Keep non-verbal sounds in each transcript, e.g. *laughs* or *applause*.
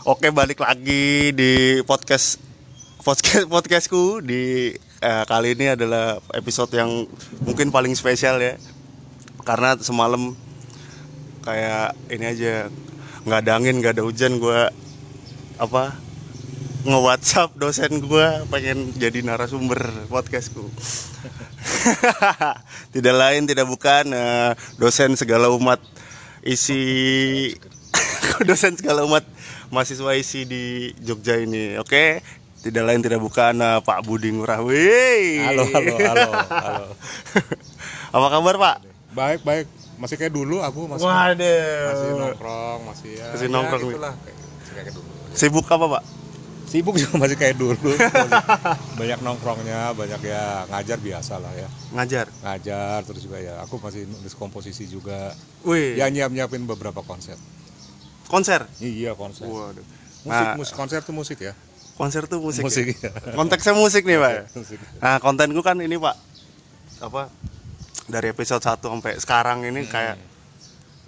Oke balik lagi di podcast podcast podcastku. Di eh, kali ini adalah episode yang mungkin paling spesial ya. Karena semalam kayak ini aja nggak ada angin nggak ada hujan gue apa nge WhatsApp dosen gue pengen jadi narasumber podcastku. *laughs* Tidak lain tidak bukan eh, dosen segala umat isi *laughs* dosen segala umat mahasiswa isi di Jogja ini oke tidak lain tidak bukan eh, Pak Budi Ngurah. Halo, halo, halo, halo. *laughs* apa kabar Pak Baik, baik. Masih kayak dulu aku masih Waduh masih nongkrong, masih ya. Masih ya nongkrong, nih. gitulah, kayak, kayak dulu. sibuk apa Pak Sibuk juga masih kayak dulu. *laughs* banyak nongkrongnya, banyak ya ngajar biasa lah ya. ngajar Ngajar terus juga ya. Aku masih nulis komposisi juga. Wih Ya nyiap-nyiapin beberapa konsep. Konser Iya, konsep. Waduh Musik, Nah. musik konser tuh musik ya. konser tuh musik, ya? Musik, iya. konteksnya musik nih Pak Musik. Nah kontenku kan ini Pak apa dari episode 1 sampai sekarang ini Hmm. kayak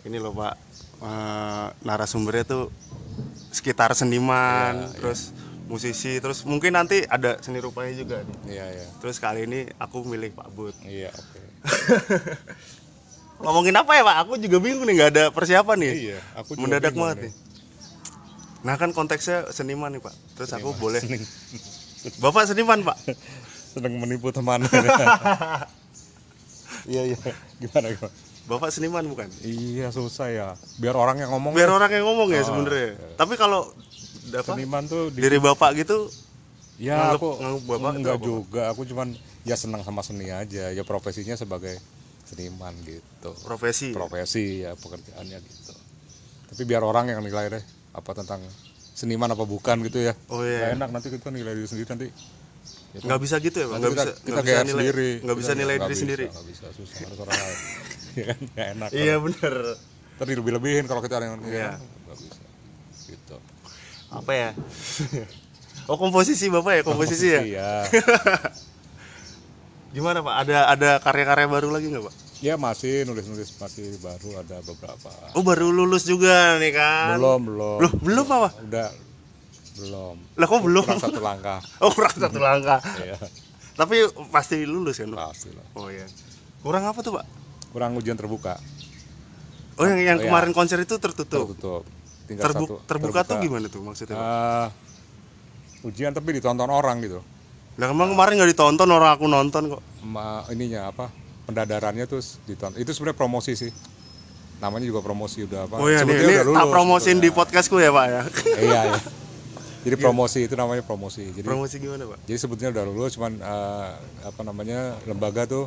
ini loh Pak eh, narasumbernya tuh sekitar seniman Iya, terus musisi terus mungkin nanti ada seni rupanya juga nih. Iya, iya. Terus kali ini aku milih Pak Bud. Iya, oke. *laughs* Ngomongin apa ya Pak? Aku juga bingung nih nggak ada persiapan nih. Iya, aku juga Mendadak banget nih. Nah kan konteksnya seniman nih Pak. Terus aku boleh. Seneng, Bapak seniman Pak. seneng menipu teman. *laughs* Iya, iya. Gimana, gimana? Bapak seniman bukan? Iya susah ya. Biar orang yang ngomong Biar ya. orang yang ngomong ya Oh, sebenarnya. iya. Tapi kalau apa, seniman tuh di, diri bapak gitu ya nganggep- aku nganggep bapak enggak juga. Aku cuman ya senang sama seni aja. Ya profesinya sebagai seniman gitu. profesi. Profesi ya pekerjaannya gitu. Tapi biar orang yang nilai deh apa tentang seniman apa bukan gitu ya. Oh iya. Enak nanti kita nilai diri sendiri nanti. Ya kan? Nggak bisa gitu ya? Nanti Nggak bisa kita nggak bisa nilai sendiri. nggak bisa nilai diri sendiri. nggak bisa susah harus orang lain. *laughs* ya kan nggak enak. Iya bener. Ntar dilebih-lebihin kalau kita yang Iya. ya, nggak bisa. Gitu. Apa ya? oh komposisi bapak ya komposisi ya. Iya. *laughs* Gimana pak? Ada ada karya-karya baru lagi nggak pak? Ya masih nulis-nulis masih baru ada beberapa. Oh baru lulus juga nih kan? Belum, belum. Loh belum apa? Udah belum. Lah kok belum? Kurang satu langkah. *laughs* Oh kurang satu langkah. Iya, Tapi pasti lulus kan pasti lah. Oh iya. Kurang apa tuh pak? Kurang ujian terbuka. Oh yang yang Oh, iya. kemarin konser itu tertutup. Tertutup. Tinggal Terbu- satu. terbuka, tuh gimana tuh maksudnya? Pak? Eh, ujian tapi ditonton orang gitu. Lah kemarin kemarin nggak ditonton orang aku nonton kok. Ma, ininya apa? Pendadarannya tuh ditonton. Itu sebenarnya promosi sih. Namanya juga promosi udah apa? Oh iya nih, ini udah tak promosin di podcastku ya pak ya. *laughs* iya, iya. Jadi *laughs* promosi itu namanya promosi. Jadi Promosi gimana pak? Jadi sebetulnya udah lulus, cuman eh, apa namanya lembaga tuh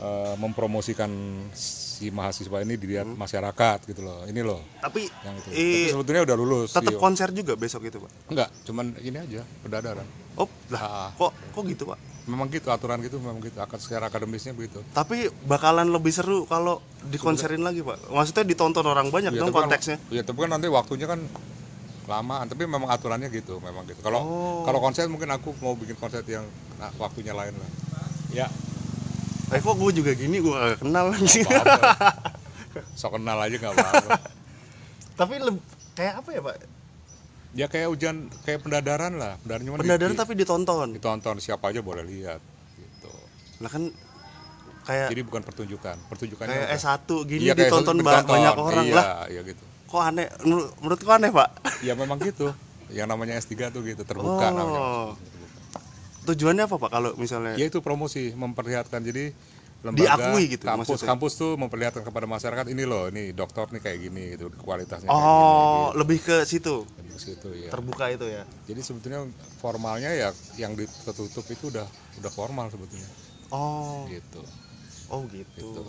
eh, mempromosikan si mahasiswa ini dilihat masyarakat gitu loh. Ini loh Tapi yang itu. Hmm. Tapi sebetulnya udah lulus. tetap iya. konser juga besok itu pak? Enggak, cuman ini aja pendadaran. Oh lah Ah. kok kok gitu pak? Memang gitu aturan gitu, memang gitu. Akan secara akademisnya begitu. Tapi bakalan lebih seru kalau dikonserin lagi pak. Maksudnya ditonton orang banyak Ya, dong kan- konteksnya. Iya, tapi kan nanti waktunya kan lama. Tapi memang aturannya gitu, memang gitu. Kalau Oh. kalau konser mungkin aku mau bikin konser yang nah, waktunya lain lah. Ya, Eh kok gue juga gini gue gak kenal anjing. *laughs* Sok kenal aja nggak apa-apa. Tapi kayak apa ya pak? Ya kayak ujian kayak pendadaran lah. Pendadaran cuman Pendadaran di- tapi ditonton. ditonton siapa aja boleh lihat gitu. Lah kan kayak Jadi bukan pertunjukan. Pertunjukannya kayak udah- S1 gini Iya, kayak ditonton satu ba- ditonton. banyak orang iya, lah. Iya gitu. Kok aneh? Menur- Menurutku aneh pak. Ya memang gitu. Yang namanya S3 tuh gitu terbuka namanya. Oh. Tujuannya apa pak kalau misalnya? Ya itu promosi memperlihatkan jadi Diakui gitu kampus maksudnya? kampus tuh memperlihatkan kepada masyarakat ini loh ini dokter nih kayak gini gitu kualitasnya Oh lebih ke situ gini gitu. Situ, ya. terbuka itu ya. jadi sebetulnya formalnya ya yang ditutup itu udah udah formal sebetulnya Oh gitu oh gitu. Gitu.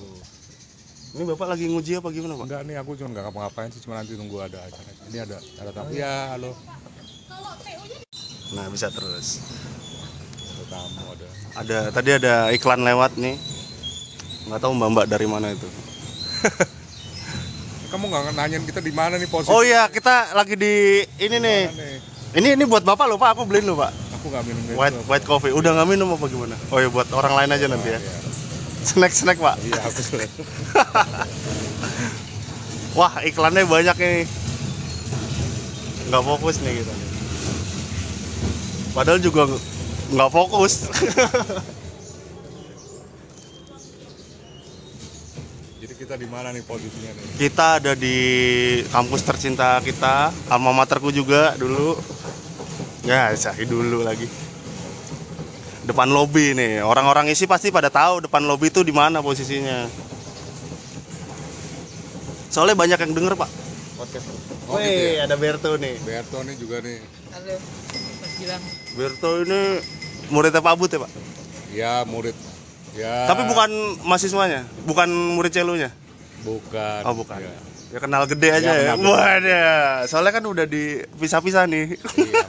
Ini bapak lagi nguji apa gimana pak? enggak nih aku cuma nggak ngapa-ngapain sih cuma nanti nunggu ada acara ini ada ada tamu ya halo Nah bisa terus. Ada tamu ada Ada tadi ada iklan lewat nih. Nggak tahu mbak mbak dari mana itu. *laughs* kamu nggak nanyain kita di mana nih posisi Oh iya kita lagi di ini nih. nih Ini ini buat bapak loh pak. Aku beliin loh pak. aku nggak minum itu White white coffee. Udah nggak minum apa gimana? Oh iya buat orang lain aja nanti ya. Iya. Snack snack pak. iya aku *laughs* Wah iklannya banyak ini. nggak fokus nih kita nih. Padahal juga nggak fokus. Jadi kita di mana nih posisinya nih? kita ada di kampus tercinta kita, alma materku juga dulu. Ya, saya dulu lagi. Depan lobi nih. Orang-orang isi pasti pada tahu depan lobi itu di mana posisinya. Soalnya banyak yang denger, Pak. Podcast. Oh, Wih, gitu ya? ada Berto nih. Berto nih juga nih. Halo, Mas Gilang. Berto ini muridnya Pak Abut ya, Pak? Ya murid. Ya. Tapi bukan mahasiswanya, bukan murid celunya. Bukan. Oh, bukan. Ya. Ya kenal gede aja ya. Ya. Wadah. Soalnya kan udah dipisah-pisah nih. Iya.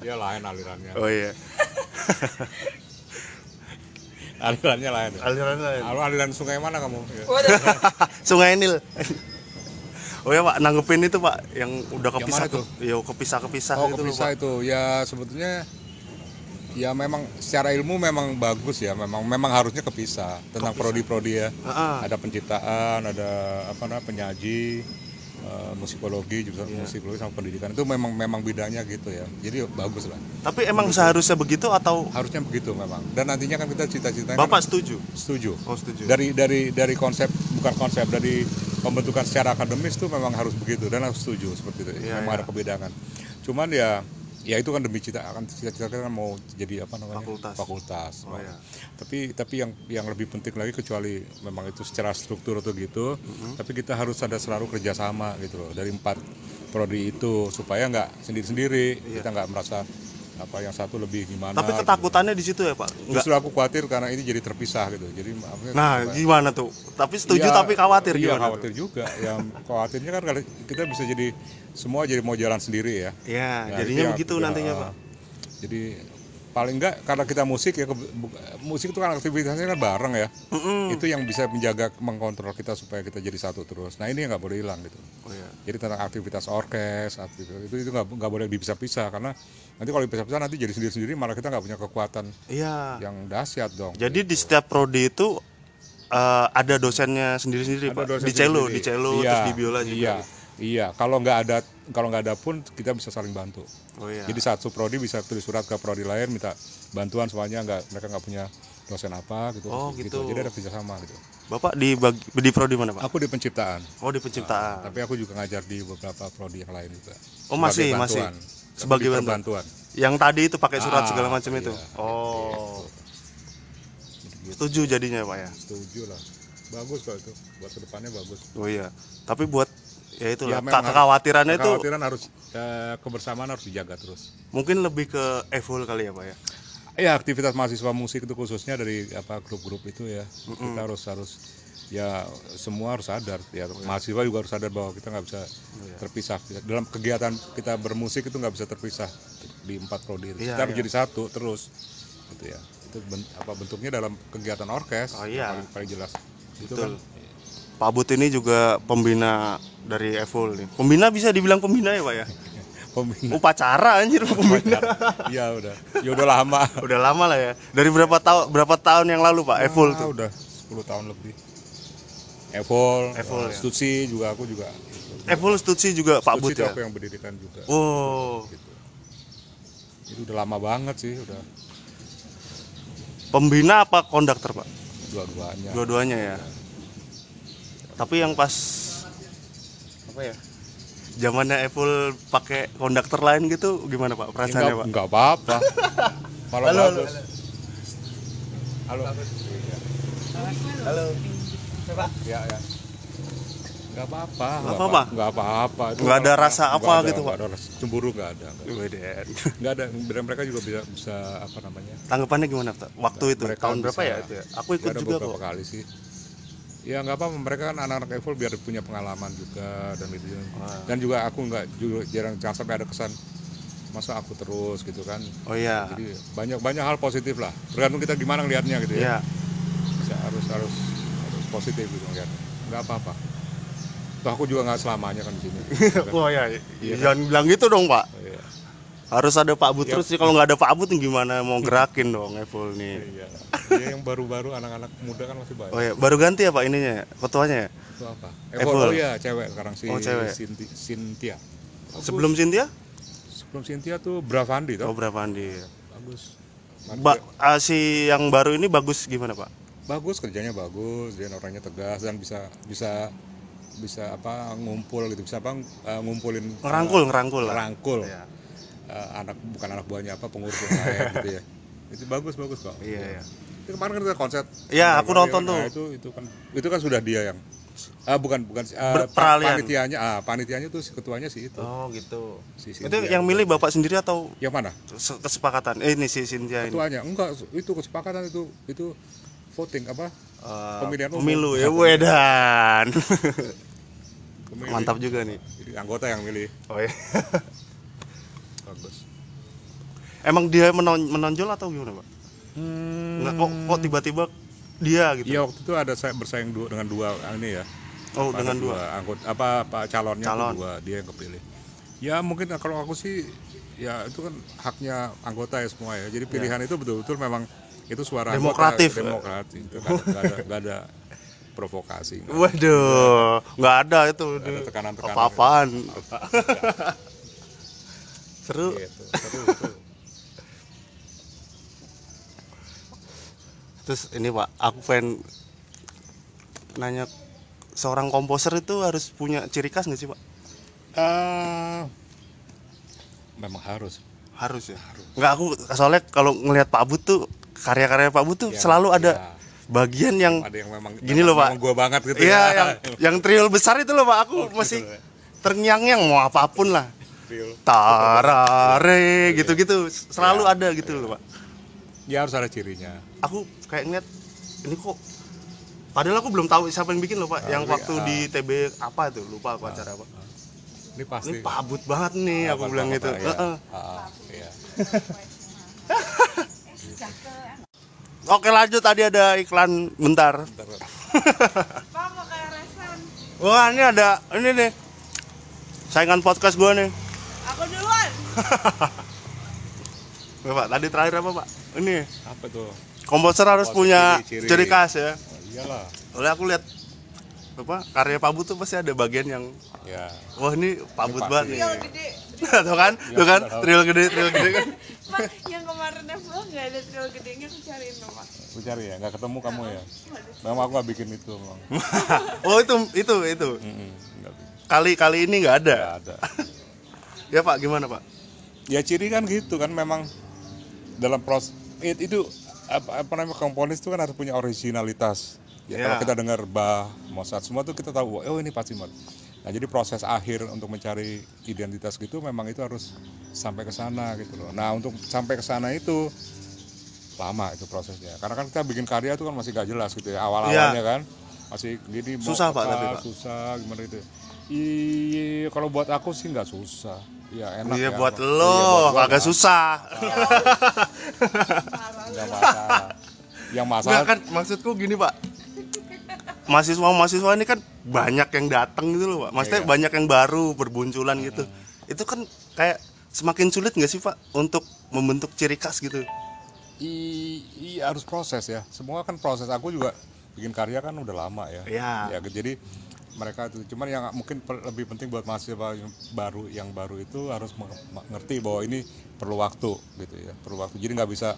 Dia lain alirannya. Oh iya. *laughs* Alirannya lain. ya. Aliran lain. Lalu aliran sungai mana kamu? Ya. *laughs* Sungai Nil. Oh ya Pak, nanggepin itu Pak yang udah kepisah tuh? Yo kepisah-kepisah Oh, itu loh, kepisah Pak. itu. Ya sebetulnya ya memang secara ilmu memang bagus ya. Memang memang harusnya kepisah tentang prodi-prodi ya. Heeh. ada penciptaan ada apa namanya penyaji eh, musikologi juga Iya. musikologi sama pendidikan. Itu memang memang bidangnya gitu ya. Jadi bagus lah. Tapi emang seharusnya begitu atau harusnya begitu memang. Dan nantinya kan kita cita-citanya Bapak kan setuju? setuju. Oh setuju. dari dari dari konsep bukan konsep dari pembentukan secara akademis tuh memang harus begitu. Dan harus setuju seperti itu. Iya, memang iya. ada kebedakan cuman ya ya itu kan demi cita akan cita-cita kan mau jadi apa namanya Fakultas. fakultas. Oh, iya. tapi tapi yang yang lebih penting lagi kecuali memang itu secara struktur atau gitu Mm-hmm. tapi kita harus ada selalu kerjasama gitu loh dari empat prodi itu supaya nggak sendiri-sendiri kita nggak merasa apa yang satu lebih gimana Iya. Tapi gitu. ketakutannya di situ ya Pak. Enggak. justru aku khawatir karena ini jadi terpisah gitu jadi Nah, apa- gimana tuh? Tapi setuju Iya, tapi khawatir iya, gimana? khawatir juga. Yang khawatirnya kan kalau kita bisa jadi semua jadi mau jalan sendiri ya. Ya, Nah, jadinya begitu aku- nantinya Pak. Jadi paling enggak karena kita musik ya musik itu kan aktivitasnya kan bareng ya. Mm-mm. Itu yang bisa menjaga mengkontrol kita supaya kita jadi satu terus. Nah ini yang nggak boleh hilang gitu. Oh iya. Jadi tentang aktivitas orkes, aktivitas itu itu nggak nggak boleh dipisah-pisah karena nanti kalau dipisah-pisah nanti jadi sendiri-sendiri malah kita nggak punya kekuatan Iya. yang dahsyat dong. Jadi di setiap prodi itu eh, ada dosennya sendiri-sendiri Ada Pak. dosen Di cello, sendiri. di cello Iya, terus di biola juga. Iya, iya. Kalau nggak ada kalau nggak ada pun kita bisa saling bantu. Oh iya. Jadi satu prodi bisa tulis surat ke prodi lain minta bantuan semuanya nggak mereka nggak punya dosen apa gitu. Oh, gitu. Jadi ada kerjasama gitu. Bapak di bagi, di prodi mana Pak? Aku di penciptaan, Oh di penciptaan. tapi aku juga ngajar di beberapa prodi yang lain juga. Oh, masih, masih. bantuan. Tapi Sebagai bantuan. bantuan. Yang tadi itu pakai surat Ah, segala macam iya, itu. Oh. Setuju jadinya Pak ya. Setuju lah. Bagus kok itu. Buat ke depannya bagus. Oh iya. Tapi buat ya itu Ya, kekhawatirannya itu Kekhawatiran harus eh, kebersamaan harus dijaga terus. mungkin lebih ke evol kali ya Pak ya. Ya aktivitas mahasiswa musik itu khususnya dari apa grup-grup itu ya kita harus harus ya semua harus sadar ya mahasiswa juga harus sadar bahwa kita nggak bisa terpisah dalam kegiatan kita bermusik itu nggak bisa terpisah di empat prodi. Iya, kita harus iya. jadi satu terus gitu ya itu ben- apa bentuknya dalam kegiatan orkes Oh, iya. paling, paling jelas itu Betul. kan Pak But ini juga pembina dari Evol nih. Pembina bisa dibilang pembina ya Pak ya? *laughs* pembina Upacara anjir pembina. iya udah ya udah lama *laughs* Udah lama lah ya. Dari berapa tahun berapa tahun yang lalu Pak Evol Ah, tuh? udah 10 tahun lebih Evol, Evol, eh, ya. Stutsi juga aku juga Evol Stutsi juga Pak Stutsi But itu ya. aku yang berdirikan juga Oh, itu udah lama banget sih udah pembina apa konduktor Pak? dua-duanya Dua-duanya ya. Tapi yang pas apa ya? Zamannya Evol pakai konduktor lain gitu gimana Pak Ya, perasaannya Pak? nggak apa-apa malah Halo, halo, bagus halo Halo. ya ya nggak apa-apa Nggak apa-apa? nggak apa-apa Nggak ada rasa apa ada- gitu, Pak? ada rasa cemburu nggak ada nggak ada dan mereka juga bisa bisa apa namanya Tanggapannya gimana Pak? Waktu itu Mereka tahun berapa ya itu ya? Aku ikut juga beberapa kok. kali sih ya nggak apa mereka kan anak-anak Evol biar punya pengalaman juga dan gitu dan juga aku nggak juga jarang jangan sampai ada kesan masa aku terus? gitu kan. Oh iya. jadi banyak banyak hal positif lah. Tergantung kita gimana ngelihatnya gitu ya. Bisa harus harus harus positif gitu ngeliatnya nggak apa-apa. Toh aku juga nggak selamanya kan di sini. *laughs* Wah ya, Iya kan? jangan bilang gitu dong Pak. Iya. Harus ada Pak But Iya. terus sih kalau nggak ada Pak But gimana mau gerakin dong Evol nih. Iya. Ya, yang baru-baru anak-anak muda kan masih banyak. Oh ya, baru ganti ya Pak ininya, ya? ketuanya ya? Itu apa? Evol. Evol. Oh iya, cewek sekarang si Oh, cewek. Sinti- Cynthia. Sebelum Cynthia? sebelum Cynthia tuh Bravandi Oh, toh berapa Andi? bagus Ba- ah, si yang baru ini bagus gimana, Pak? bagus kerjanya bagus dia orangnya tegas dan bisa bisa bisa apa ngumpul gitu bisa apa eh, ngumpulin Ngerangkul, ngerangkul lah. rangkul Iya. anak bukan anak buahnya apa pengurus yang lain gitu ya *laughs* itu bagus bagus kok Iya, iya. itu kemarin kan kita konser Iya, aku nonton tuh. Nah, itu itu kan itu kan sudah dia yang ah bukan bukan pa- peralihan. panitianya ah panitianya tuh si ketuanya sih itu Oh, gitu. si Itu Cynthia. yang milih Bapak sendiri atau yang mana se- kesepakatan? Eh, ini si Cynthia ini. ketuanya enggak itu kesepakatan itu itu voting apa Eh, Pemilihan umum. pemilu ya, wedan. *laughs* Mantap juga nih. Jadi anggota yang milih Oh iya. *laughs* Emang dia menon- menonjol atau gimana, Pak? hmm, Enggak kok kok tiba-tiba dia gitu. Iya waktu itu ada saya bersaing dua, dengan dua ini ya. Oh, Ada dengan dua. anggota apa apa calonnya tuh Calon. dua dia yang kepilih. Ya mungkin kalau aku sih ya itu kan haknya anggota ya semua ya. Jadi pilihan itu betul-betul memang itu suara Demokratif. anggota, demokratis. Itu nggak ada, nggak ada, nggak provokasi. nggak ada. Waduh, nggak ada itu. ada tekanan-tekanan. Apa-apaan. *laughs* Seru. Gitu. Seru, seru. Terus ini Pak, aku pengen nanya seorang komposer itu harus punya ciri khas nggak sih Pak? Ah, memang harus. Harus ya. Nggak aku soalnya kalau ngelihat Pak Bud tuh karya-karya Pak Bud tuh Ya, selalu ada ya. bagian yang Ada yang memang Gini loh, Pak. gua banget gitu iya ya. yang yang triol besar itu loh Pak. Aku gitu masih ya. terngiang-ngiang mau apa pun lah. Tarare gitu-gitu selalu Iya. ada gitu loh Pak. Ya harus ada cirinya. Aku kayak ngeliat ini kok Padahal aku belum tahu siapa yang bikin loh Pak. yang tapi, waktu ah. di TB apa itu lupa aku acara apa. Ini pasti. Ini Pak Bud banget nih aku bilang gitu. ya. Heeh. Ah, iya. *laughs* Oke lanjut tadi ada iklan bentar. Bentar. *laughs* Wah ini ada ini nih saingan podcast gua nih. Aku duluan. *laughs* Bapak tadi terakhir apa Pak? Ini Apa tuh? komposer harus Oh, punya ciri-ciri. ciri khas ya. Oh, iyalah. Oleh aku lihat apa karya Pak Bud tuh pasti ada bagian yang Ya. wah ini Pak pasti. banget nih. Gede. *laughs* tuh kan, tuh kan, trial gede, trial gede kan. *laughs* Pak, yang kemarin vlog nggak ada trial gedenya aku cariin loh Pak. Aku cari ya, nggak ketemu kamu ya. Memang aku nggak bikin itu, *laughs* oh itu, itu, itu. Kali kali ini nggak ada. Nggak ada. Ya Pak, gimana Pak? Ya ciri kan gitu kan memang dalam proses it- itu apa, apa namanya komponis itu kan harus punya originalitas. Ya, Ya. Kalau kita dengar Bach, Mozart semua tuh kita tahu oh ini pasti Mozart. Nah jadi proses akhir untuk mencari identitas gitu memang itu harus sampai ke sana gitu loh. Nah untuk sampai ke sana itu lama itu prosesnya. Karena kan kita bikin karya itu kan masih gak jelas gitu ya awal-awalnya kan masih gini mau Susah, Pak, apa, tapi, Pak. susah gimana itu. Iya kalau buat aku sih nggak susah. Ya enak Iya ya. buat Iya, lo, gua kagak nggak- susah. nggak masalah. Yang masalah Nggak kan maksudku gini Pak. Mahasiswa-mahasiswa ini kan banyak yang datang gitu loh Pak. Maksudnya Iya. banyak yang baru berbunculan gitu. Itu kan kayak semakin sulit nggak sih Pak untuk membentuk ciri khas gitu? i, i- harus proses ya. Semua kan proses. Aku juga bikin karya kan udah lama ya. Iya. Ya jadi mereka itu. Cuman yang mungkin per- lebih penting buat mahasiswa yang baru yang baru itu harus meng- mengerti bahwa ini perlu waktu gitu ya. Perlu waktu. Jadi nggak bisa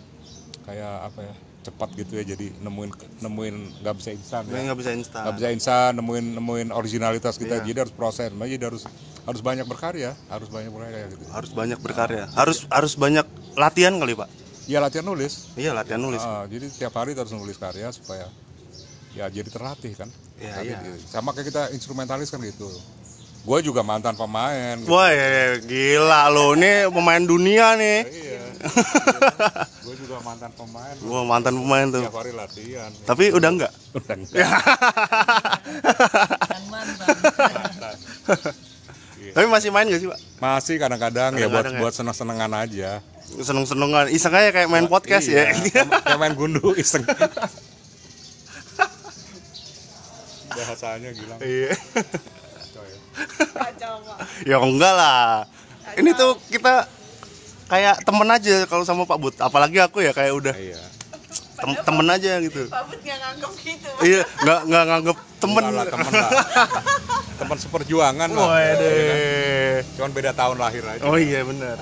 kayak apa ya cepat gitu ya. Jadi nemuin nemuin nggak bisa instan ya. Nggak bisa instan. nggak bisa instan nemuin nemuin originalitas kita. Iya. jadi harus proses. Makanya jadi harus harus banyak berkarya. Harus banyak berkarya gitu. Harus banyak berkarya. Harus harus banyak latihan kali Pak. ya latihan nulis. Iya latihan nulis. Ah, jadi tiap hari harus nulis karya supaya ya jadi terlatih kan Iya, Tapi iya. gitu. sama kayak kita instrumentalis kan gitu gue juga mantan pemain gitu. Wah ya, gila lo ini pemain dunia nih. iya *laughs* gue juga mantan pemain Wah mantan pemain tuh. tiap hari latihan Tapi udah enggak? udah *laughs* enggak Yang mantan. *laughs* Tapi masih main gak sih Pak? masih kadang-kadang ya buat ya. buat seneng-senengan aja Seneng-senengan. Iseng aja kayak main podcast Iya, ya. kayak main gundu iseng bahasanya gilang Iya. Kacau Pak. ya enggak lah. Ini tuh kita kayak temen aja kalau sama Pak Bud. Apalagi aku ya kayak udah iya tem- temen aja gitu. Pak Bud nggak nganggep gitu. Iya, nggak nggak nganggep temen. Bukan lah, temen lah *laughs* teman seperjuangan lah Waduh. cuman beda tahun lahir aja Oh iya benar.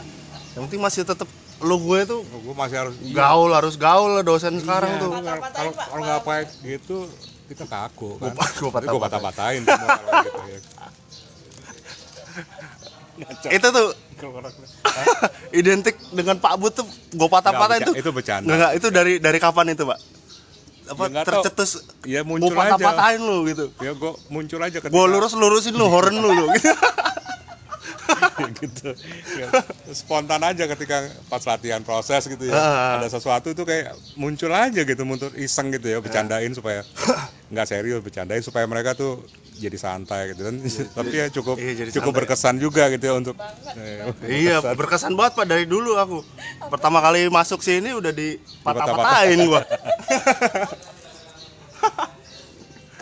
Yang penting masih tetap lo gue tuh gue masih harus gaul harus gaul lah dosen sekarang Iya, tuh. kalau kalau nggak pakai gitu kita kaku kan Gua- gua patah- gue patah patahin gitu ya *laughs* Itu tuh *laughs* identik dengan Pak Bud tuh gue patah-patahin Nggak, tuh. itu bercanda. Nggak, nggak, itu dari dari kapan itu, Pak? Apa Ya, tercetus ya gue muncul aja patah-patahin lu gitu. ya gue muncul aja Gue lurus-lurusin lu, horn lu lu. gitu. *laughs* gitu Ya, spontan aja ketika pas latihan proses gitu ya Ah. ada sesuatu tuh kayak muncul aja gitu muncul iseng gitu ya bercandain supaya nggak serius bercandain supaya mereka tuh jadi santai gitu kan *laughs* tapi ya cukup Iya, jadi cukup santai. berkesan juga gitu ya untuk eh, Iya, *laughs* berkesan banget Pak dari dulu aku. Pertama kali masuk sini udah dipatah-patahin gua.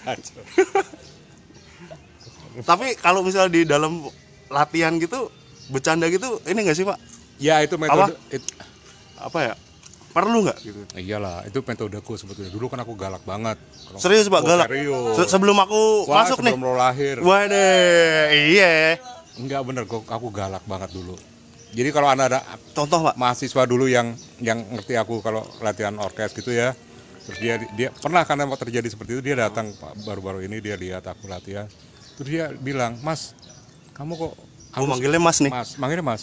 kacau. *laughs* Tapi kalau misal di dalam latihan gitu bercanda gitu ini enggak sih, Pak? ya itu metode it- Apa ya? Perlu nggak gitu? iyalah itu metodeku sebetulnya dulu kan aku galak banget Kalau- Serius, Pak, galak. serius. Se- sebelum aku Wah, masuk nih. sebelum lo lahir Waduh, iya. enggak bener gua- aku galak banget dulu jadi kalau anda ada Contoh, Pak. mahasiswa dulu yang yang ngerti aku kalau latihan orkes gitu ya terus dia dia pernah karena terjadi seperti itu dia datang baru-baru ini dia lihat aku latihan terus dia bilang mas kamu kok Halus- manggilnya Mas nih. mas manggilnya mas.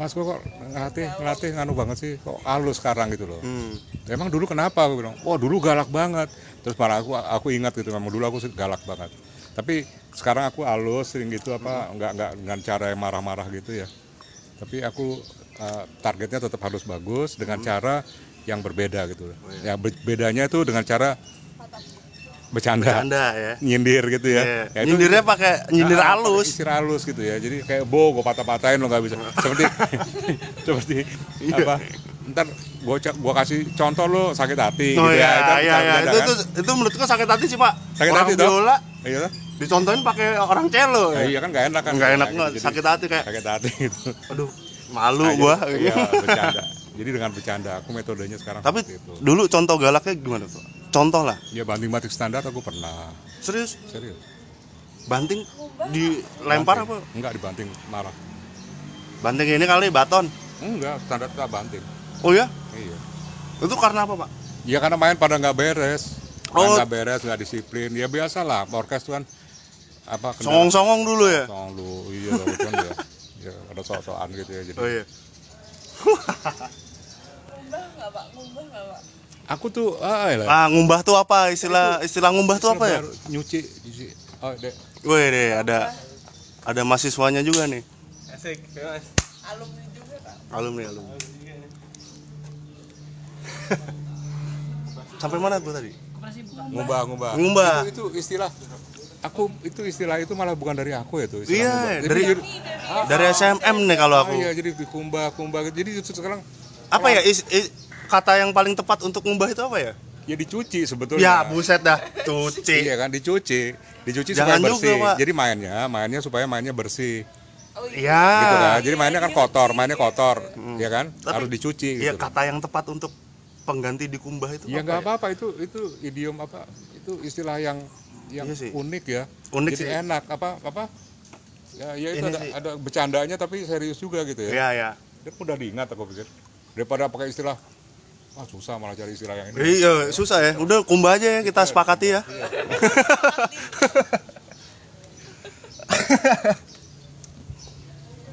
Mas kok kok ngelatih ngelatih nganu banget sih kok halus sekarang gitu loh. Hmm. emang dulu kenapa? Aku bilang wah dulu galak banget. Terus malah aku aku ingat gitu memang dulu aku galak banget. Tapi sekarang aku halus sering gitu apa nggak nggak dengan cara yang marah-marah gitu ya. Tapi aku uh, targetnya tetap harus bagus dengan cara yang berbeda gitu. Ya be- bedanya itu dengan cara bercanda Anda ya. nyindir gitu ya, Iya. Ya, itu- Nyindirnya pakai nyindir Ah, halus. Isir halus gitu ya. Jadi kayak bo gue patah-patahin lo nggak bisa. *laughs* Seperti *laughs* seperti Iya. apa? Ntar gue gua kasih contoh lo sakit hati Oh gitu iya, ya. Itu iya, iya. bercanda Itu, kan? itu, itu menurutku sakit hati sih, Pak. Sakit Orang hati biola Iya dicontohin pakai orang cello. Nah, iya kan nggak enak kan? Nggak enak nggak, sakit hati kayak, sakit hati *laughs* gitu. aduh, malu Nah, gua. Iya bercanda. Jadi dengan bercanda aku metodenya sekarang Tapi dulu contoh galaknya gimana tuh? Contoh lah. Ya banting batik standar aku pernah. Serius, Serius. banting dilempar apa? Enggak dibanting marah. Banting ini kali baton. Enggak, standar tak banting. Oh ya? Iya. Itu karena apa, Pak? Ya karena main pada nggak beres, Oh. nggak beres, nggak disiplin. Ya biasa lah, orkes tuh kan apa Songong-songong dulu ya? Songong lu, iya lah kan ya. *laughs* Ya ada sok-sokan gitu ya. Jadi Oh iya. Ngumbah nggak pak? Ngumbah nggak pak? Aku tuh ah lah. Ah, ngumbah tuh apa? Istilah istilah ngumbah tuh apa ya? Nyuci, nyuci. Oh, dek. Wih deh, ada ada mahasiswanya juga nih. Alumni juga pak. Alumni, alumni. *laughs* Sampai mana gua tadi? Ngubah, ngubah. Ngubah. Itu, itu istilah aku itu istilah itu malah bukan dari aku ya tuh istilah Iya, dari jadi, dari SMM nih kalau ah, aku. iya, jadi dikumbah, kumbah. Jadi itu sekarang Apa ya is- is- kata yang paling tepat untuk ngumbah itu apa ya? ya dicuci sebetulnya. Ya, buset dah. Cuci. Iya kan dicuci, dicuci Jangan supaya juga, bersih. Pak. Jadi mainnya, mainnya supaya mainnya bersih, Oh iya. Iya. gitu kan. Jadi mainnya kan kotor, mainnya kotor, ya kan. Tapi- Harus dicuci. Iya, Gitu. kata yang tepat untuk pengganti dikumbah itu Ya apa nggak apa-apa itu itu idiom apa? Itu istilah yang yang Iya sih. unik ya. Unik Jadi sih. enak apa apa? Ya, ya itu Ini ada, sih. ada bercandanya tapi serius juga gitu ya. Iya, iya. Dia mudah diingat aku pikir. Daripada pakai istilah ah susah malah cari istilah yang ini. Iya, susah ya. Udah kumbah aja ya kita sepakati ya. *laughs*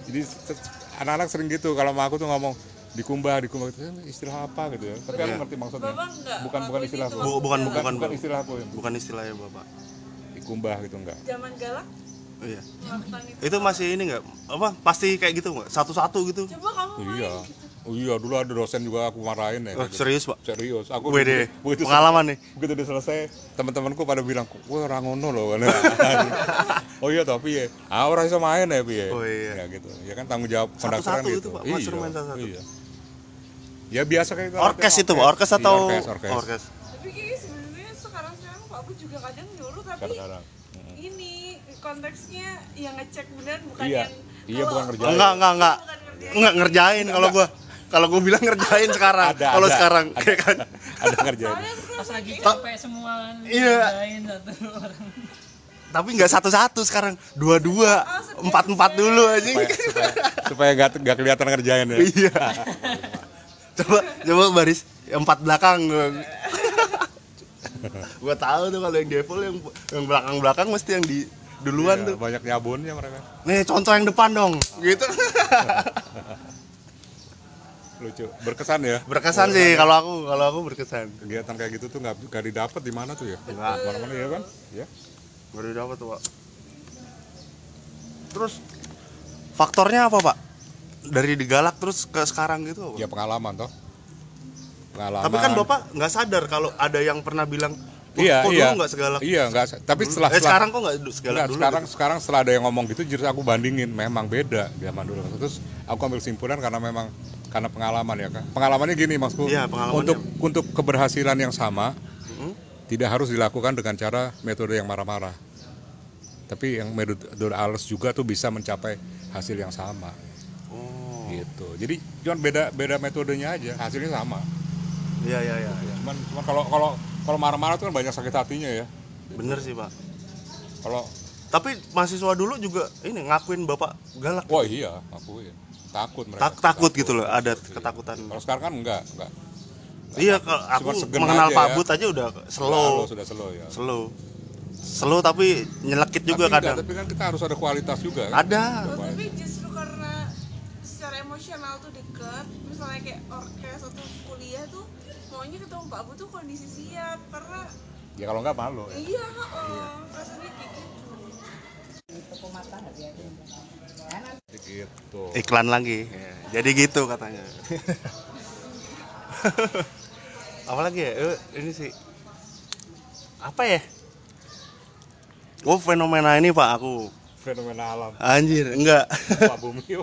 Jadi se- anak-anak sering gitu kalau sama aku tuh ngomong dikumbah, dikumbah itu "Eh, istilah apa gitu ya. Tapi aku ngerti maksudnya. Bukan bukan istilah itu aku. Bu- bukan, bukan, bukan bukan. istilah aku yang Bukan istilahnya Bapak. dikumbah gitu enggak. Zaman galak Iya. melakukan itu. Itu masih ini enggak? Apa? Pasti kayak gitu enggak? Satu-satu gitu. Coba kamu main Iya. gitu. Oh iya, dulu ada dosen juga aku marahin ya. Oh, gitu. serius, Pak? Serius. Aku Wede, begitu pengalaman nih. begitu udah selesai teman-temanku pada bilang wah orang ngono loh *laughs* oh iya tapi ya ah orang bisa main ya piye Oh, iya. ya gitu ya kan tanggung jawab Satu-satu konduktoran itu, gitu Pak, master main satu-satu. iya ya biasa kayak gitu, Orkes itu, Pak. Orkes atau Iya, orkes orkes, orkes? Tapi kayaknya sebenarnya sekarang sekarang Pak Bud juga kadang nyuruh tapi Kadang-kadang. ini konteksnya yang ngecek benar bukan Iya. yang Iya, bukan ngerjain. Enggak, enggak, enggak. Enggak ngerjain kalau gua. Kalau gua bilang ngerjain sekarang. ada Kalau ada, sekarang ada, kayak kan. ada ngerjain. Pas lagi capek semua Iya. ngerjain satu orang. Tapi nggak satu-satu sekarang. Dua-dua empat-empat dulu aja supaya supaya, supaya gak, gak kelihatan ngerjain ya. Iya. *laughs* Coba coba baris empat belakang. *laughs* Gua tahu tuh kalau yang default yang yang belakang belakang mesti yang di duluan Iya, tuh. banyak nyabunnya mereka. Nih contoh yang depan dong. Gitu *laughs* lucu. Berkesan ya? Berkesan sih kalau aku kalau aku berkesan. Kegiatan kayak gitu tuh nggak nggak didapat di mana tuh ya? Nggak. mana-mana ya kan ya. Baru dapat tuh pak. Terus? Faktornya apa pak? Dari digalak terus ke sekarang gitu apa? ya pengalaman toh. Pengalaman. Tapi kan bapak nggak sadar kalau ada yang pernah bilang "Wah, iya kok iya. dulu nggak segalak? Iya nggak tapi dulu?" setelah, eh, setelah sekarang kok nggak du- segalak Enggak, dulu sekarang gitu? sekarang setelah ada yang ngomong gitu justru aku bandingin. Memang beda zaman dulu. Terus aku ambil simpulan karena memang karena pengalaman ya kan pengalamannya gini maksudku Iya, pengalamannya. untuk untuk keberhasilan yang sama Mm-mm. tidak harus dilakukan dengan cara metode yang marah-marah. Tapi yang metode halus juga tuh bisa mencapai hasil yang sama. Oh. Gitu. Jadi cuma beda beda metodenya aja hasilnya sama. Iya iya iya iya. cuman cuman kalau kalau kalau marah-marah tuh kan banyak sakit hatinya ya. Bener sih pak. Kalau tapi mahasiswa dulu juga ini ngakuin bapak galak. Wah iya aku ya takut mereka. Tak- takut gitu loh ada ketakutan. Kalau sekarang kan enggak enggak. Iya kalau aku mengenal aja Pak ya. But aja udah Slow. slow sudah slow ya. Slow. Slow tapi nyelekit juga tapi, enggak, kadang. tapi kan kita harus ada kualitas juga kan? Ada. Oh, tapi justru karena secara emosional tuh deket misalnya kayak orkes atau kuliah tuh maunya ketemu Pak Bu tuh kondisi siap karena ya kalau enggak malu ya. iya oh, rasanya kayak gitu gitu. Iklan lagi. Jadi gitu katanya. *laughs* Apalagi ya? Eh, ini sih. Apa ya? Oh fenomena ini pak aku. Fenomena alam. Anjir enggak. Pak bumi *laughs*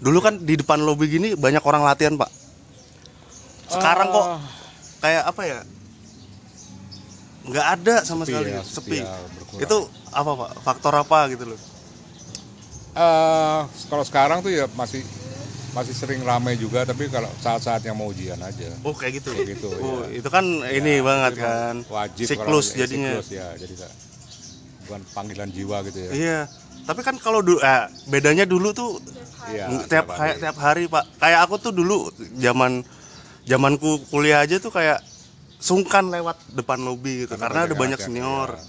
dulu kan di depan lobi gini banyak orang latihan pak. Sekarang kok Ah. kayak apa ya? Nggak ada sama Sepi sekali. ya, sepi, sepi ya, berkurang. itu apa pak faktor apa gitu loh Eh, kalau sekarang tuh ya masih masih sering ramai juga tapi kalau saat-saat yang mau ujian aja oh kayak gitu Kayak gitu, oh ya. itu kan ini Ya, banget kan wajib siklus kalau- jadinya siklus ya jadi bukan panggilan jiwa gitu ya Iya, tapi kan kalau dulu eh, bedanya dulu tuh Iya, tiap tiap kayak hari. tiap hari pak. Kayak aku tuh dulu zaman zamanku kuliah aja tuh kayak sungkan lewat depan lobi gitu karena, ada banyak yang- senior. ya.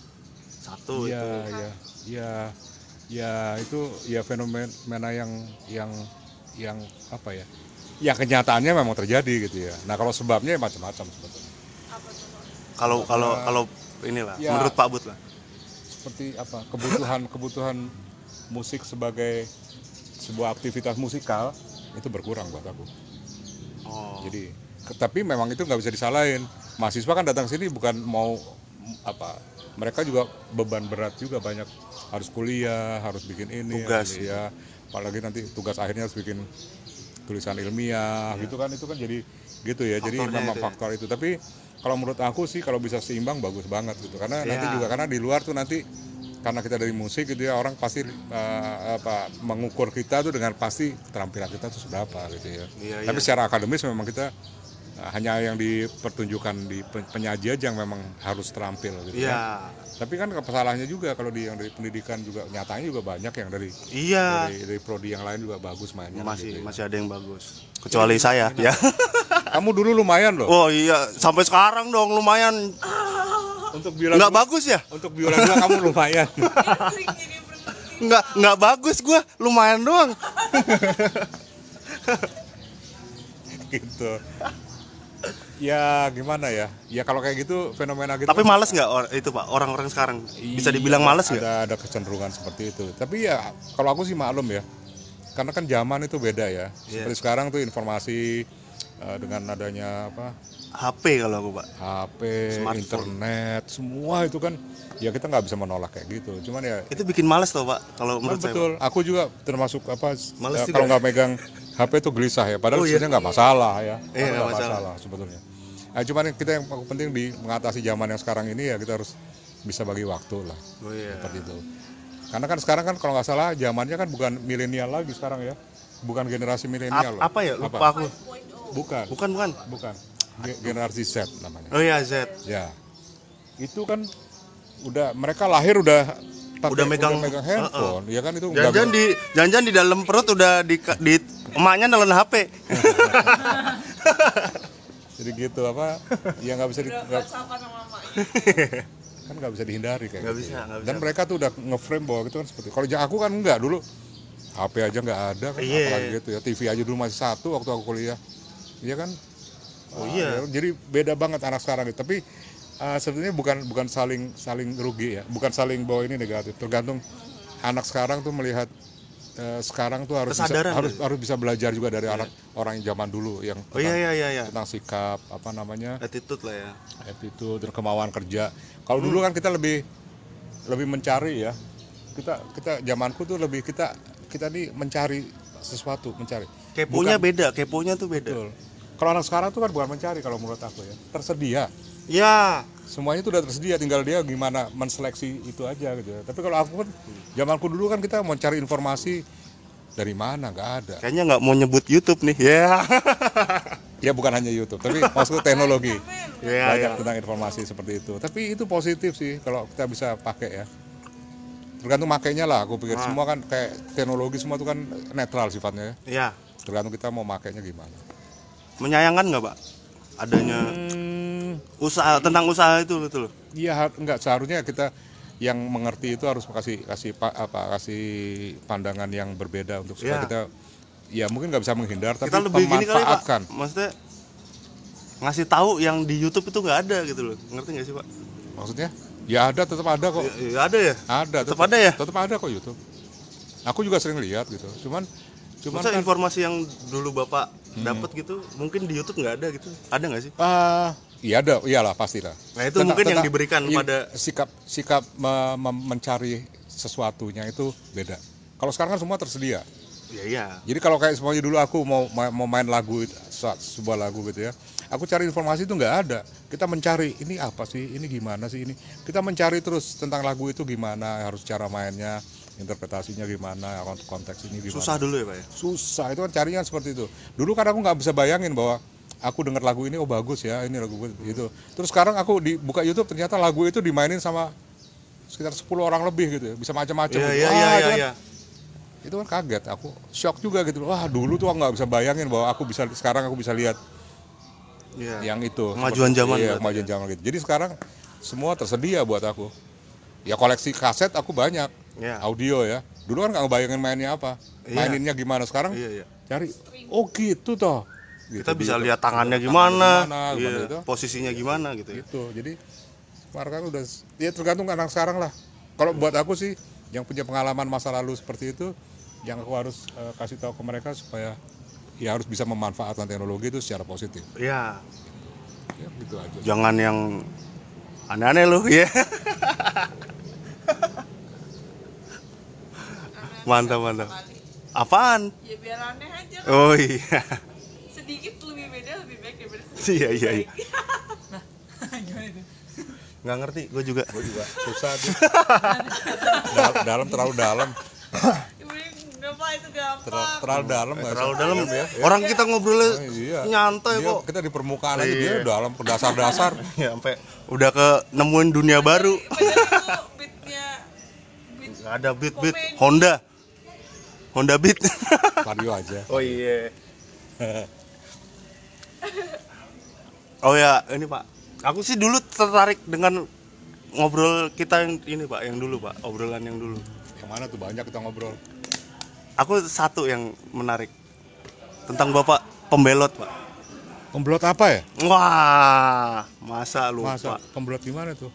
Satu Iya, itu. ya, ya, ya itu ya fenomena yang yang yang apa ya? Ya kenyataannya memang terjadi gitu ya. Nah kalau sebabnya ya macam-macam sebetulnya. Kalau kalau kalau inilah Ya. menurut Pak But lah. Seperti apa? Kebutuhan kebutuhan musik sebagai sebuah aktivitas musikal itu berkurang buat aku. Oh. Jadi tapi memang itu nggak bisa disalahin. Mahasiswa kan datang sini bukan mau apa? Mereka juga beban berat juga banyak harus kuliah, harus bikin ini, Tugas. ya. Apalagi nanti tugas akhirnya harus bikin tulisan ilmiah gitu kan itu kan jadi gitu ya. jadi Faktornya memang itu ya. faktor itu. Tapi kalau menurut aku sih kalau bisa seimbang bagus banget gitu. Karena nanti Iya. juga karena di luar tuh nanti karena kita dari musik gitu ya orang pasti eh, apa mengukur kita tuh dengan pasti keterampilan kita tuh seberapa gitu ya. Iya, Tapi iya. secara akademis memang kita uh, hanya yang dipertunjukkan di pe- penyaji aja yang memang harus terampil gitu ya. Iya. Tapi kan kesalahannya juga kalau di yang dari pendidikan juga nyatanya juga banyak yang dari Iya. dari, dari prodi yang lain juga bagus mainnya Masih gitu ya. masih ada yang bagus. Kecuali saya ya. *laughs* Kamu dulu lumayan loh Oh iya, sampai sekarang dong lumayan. untuk biola Nggak bagus ya? untuk biola dua kamu lumayan. *laughs* Nggak nggak bagus gua, lumayan doang. *laughs* gitu. Ya gimana ya? Ya kalau kayak gitu fenomena gitu. Tapi males nggak or- itu pak orang-orang sekarang? Bisa Iya, dibilang males nggak? Ada ada kecenderungan seperti itu. Tapi ya kalau aku sih maklum ya. Karena kan zaman itu beda ya. Iya. Seperti sekarang tuh informasi eh, dengan adanya apa? HP kalau aku pak. HP, Smartphone. internet, semua itu kan ya kita nggak bisa menolak kayak gitu. Cuman ya Itu bikin males tuh pak. Kalau menurut saya. Pak. betul. Aku juga termasuk apa? Males ya, juga kalau ya? nggak megang HP itu gelisah ya. Padahal Oh, iya. sebenarnya nggak masalah ya. Iya, nggak Nggak masalah. sebetulnya. Nah, cuman kita yang paling penting di mengatasi zaman yang sekarang ini ya kita harus bisa bagi waktu lah Oh iya. seperti itu. Karena kan sekarang kan kalau nggak salah zamannya kan bukan milenial lagi sekarang ya, bukan generasi milenial. Loh. apa ya? Lupa aku. 5.0 Bukan, Bukan bukan. bukan. Ge- Generasi Z namanya. Oh iya Z. Ya. itu kan udah mereka lahir udah pakai- Udah megang- handphone ya kan itu Jangan di jangan di dalam perut udah di, di emaknya nelen HP. *laughs* jadi gitu apa *laughs* ya nggak bisa di, mamanya *laughs* kan nggak bisa dihindari kayak Nggak gitu bisa, ya. dan bisa. mereka tuh udah ngeframe bahwa itu kan seperti kalau aku kan enggak dulu. HP aja nggak ada kan Iya. apalagi gitu ya. TV aja dulu masih satu waktu aku kuliah. Iya kan? Oh iya. ya, jadi beda banget anak sekarang itu. Tapi uh, sebetulnya bukan bukan saling saling rugi ya. Bukan saling bahwa ini negatif. Tergantung anak sekarang tuh melihat uh, sekarang tuh harus bisa, Kesadaran harus ya? harus bisa belajar juga dari anak orang yang zaman dulu yang Oh iya tentang- iya iya iya. tentang sikap apa namanya Attitude lah ya. attitude dan kemauan kerja. Kalau dulu kan kita lebih lebih mencari ya. Kita kita zamanku tuh lebih kita kita nih mencari sesuatu, mencari. Keponya beda, keponya tuh beda. Betul. Kalau anak sekarang tuh kan bukan mencari kalau menurut aku ya. Tersedia. Ya, Semuanya itu udah tersedia, tinggal dia gimana menseleksi itu aja gitu. ya. Tapi kalau aku kan zamanku dulu kan kita mau cari informasi dari mana nggak ada. kayaknya nggak mau nyebut YouTube nih. Ya. *laughs* Ya bukan hanya YouTube, tapi maksudku teknologi. *laughs* Ya, banyak ya. tentang informasi seperti itu. Tapi itu positif sih kalau kita bisa pakai ya. Tergantung makainya lah. Aku pikir Ah. semua kan kayak teknologi semua itu kan netral sifatnya. ya. Ya. Tergantung kita mau makainya gimana. Menyayangkan nggak, Pak? Adanya usaha tentang usaha itu betul. Iya enggak seharusnya kita yang mengerti itu harus kasih kasih pa- apa kasih pandangan yang berbeda untuk supaya Ya. kita ya mungkin nggak bisa menghindar tapi Kita lebih gini kali, Pak. memanfaatkan. Maksudnya ngasih tahu yang di YouTube itu nggak ada gitu loh. Ngerti nggak sih, Pak? Maksudnya ya ada tetap ada kok. Ya, ya ada ya. Ada Tetap ada ya? Tetap ada kok YouTube. Aku juga sering lihat gitu. Cuman cuman Masa kan informasi yang dulu Bapak dapat gitu mungkin di YouTube nggak ada gitu. Ada nggak sih? Ah, iya ada, iyalah pastilah. Nah, itu mungkin yang diberikan iya, pada- sikap sikap me- me- mencari sesuatunya itu beda. Kalau sekarang kan semua tersedia. Ya iya. Jadi kalau kayak semuanya dulu aku mau ma- mau main lagu sebuah lagu gitu ya. Aku cari informasi itu nggak ada. Kita mencari ini apa sih, ini gimana sih ini. Kita mencari terus tentang lagu itu gimana, harus cara mainnya, interpretasinya gimana, kont- konteks ini gimana. Susah dulu ya, Pak ya. susah itu kan carinya seperti itu dulu kan aku nggak bisa bayangin bahwa aku dengar lagu ini oh bagus ya ini lagu itu terus sekarang aku di buka YouTube ternyata lagu itu dimainin sama sekitar 10 orang lebih gitu ya. Bisa macam-macam. Iya gitu. iya Wah, iya itu iya. Kan- itu kaget aku shock juga gitu. Wah dulu tuh aku nggak bisa bayangin bahwa aku bisa sekarang aku bisa lihat Iya. yang itu. Kemajuan zaman iya, berarti kemajuan zaman gitu. Jadi sekarang semua tersedia buat aku. Ya koleksi kaset aku banyak. Iya. audio ya. Dulu kan nggak ngebayangin mainnya apa. Iya. maininnya gimana. Sekarang Iya iya. cari oh gitu toh Gitu, Kita bisa gitu. lihat tangannya Tangannya gimana, gimana, iya, gimana itu. posisinya gimana gitu ya. gitu jadi sekarang kan udah ya tergantung anak sekarang lah kalau buat aku sih yang punya pengalaman masa lalu seperti itu yang aku harus eh, kasih tahu ke mereka supaya ya harus bisa memanfaatkan teknologi itu secara positif Iya. ya gitu aja Jangan yang aneh-aneh loh ya. mantap mantap. Apaan? ya biar aneh aja kan Oh iya. sedikit lebih beda lebih Iya iya iya. gimana itu *laughs* Nggak ngerti, gue juga. gue juga susah tuh Dal- dalam terlalu dalam apa itu gampang Terlalu, terlalu dalam nggak Terlalu dalam ya Orang kita ngobrolnya Oh, iya. nyantai Dia- kok. kita di permukaan aja Iya. dia dalam ke dasar-dasar *laughs* Ya sampai udah ke nemuin dunia baru. *laughs* beatnya beat ada beat beat Komedi. Honda. Honda Beat. Vario aja Oh iya. Oh ya, ini Pak. Aku sih dulu tertarik dengan ngobrol kita yang ini Pak, yang dulu Pak, obrolan yang dulu. yang mana tuh banyak kita ngobrol Aku satu yang menarik tentang Bapak pembelot Pak. Pembelot apa ya? Wah, masa lupa. Masa pembelot gimana tuh?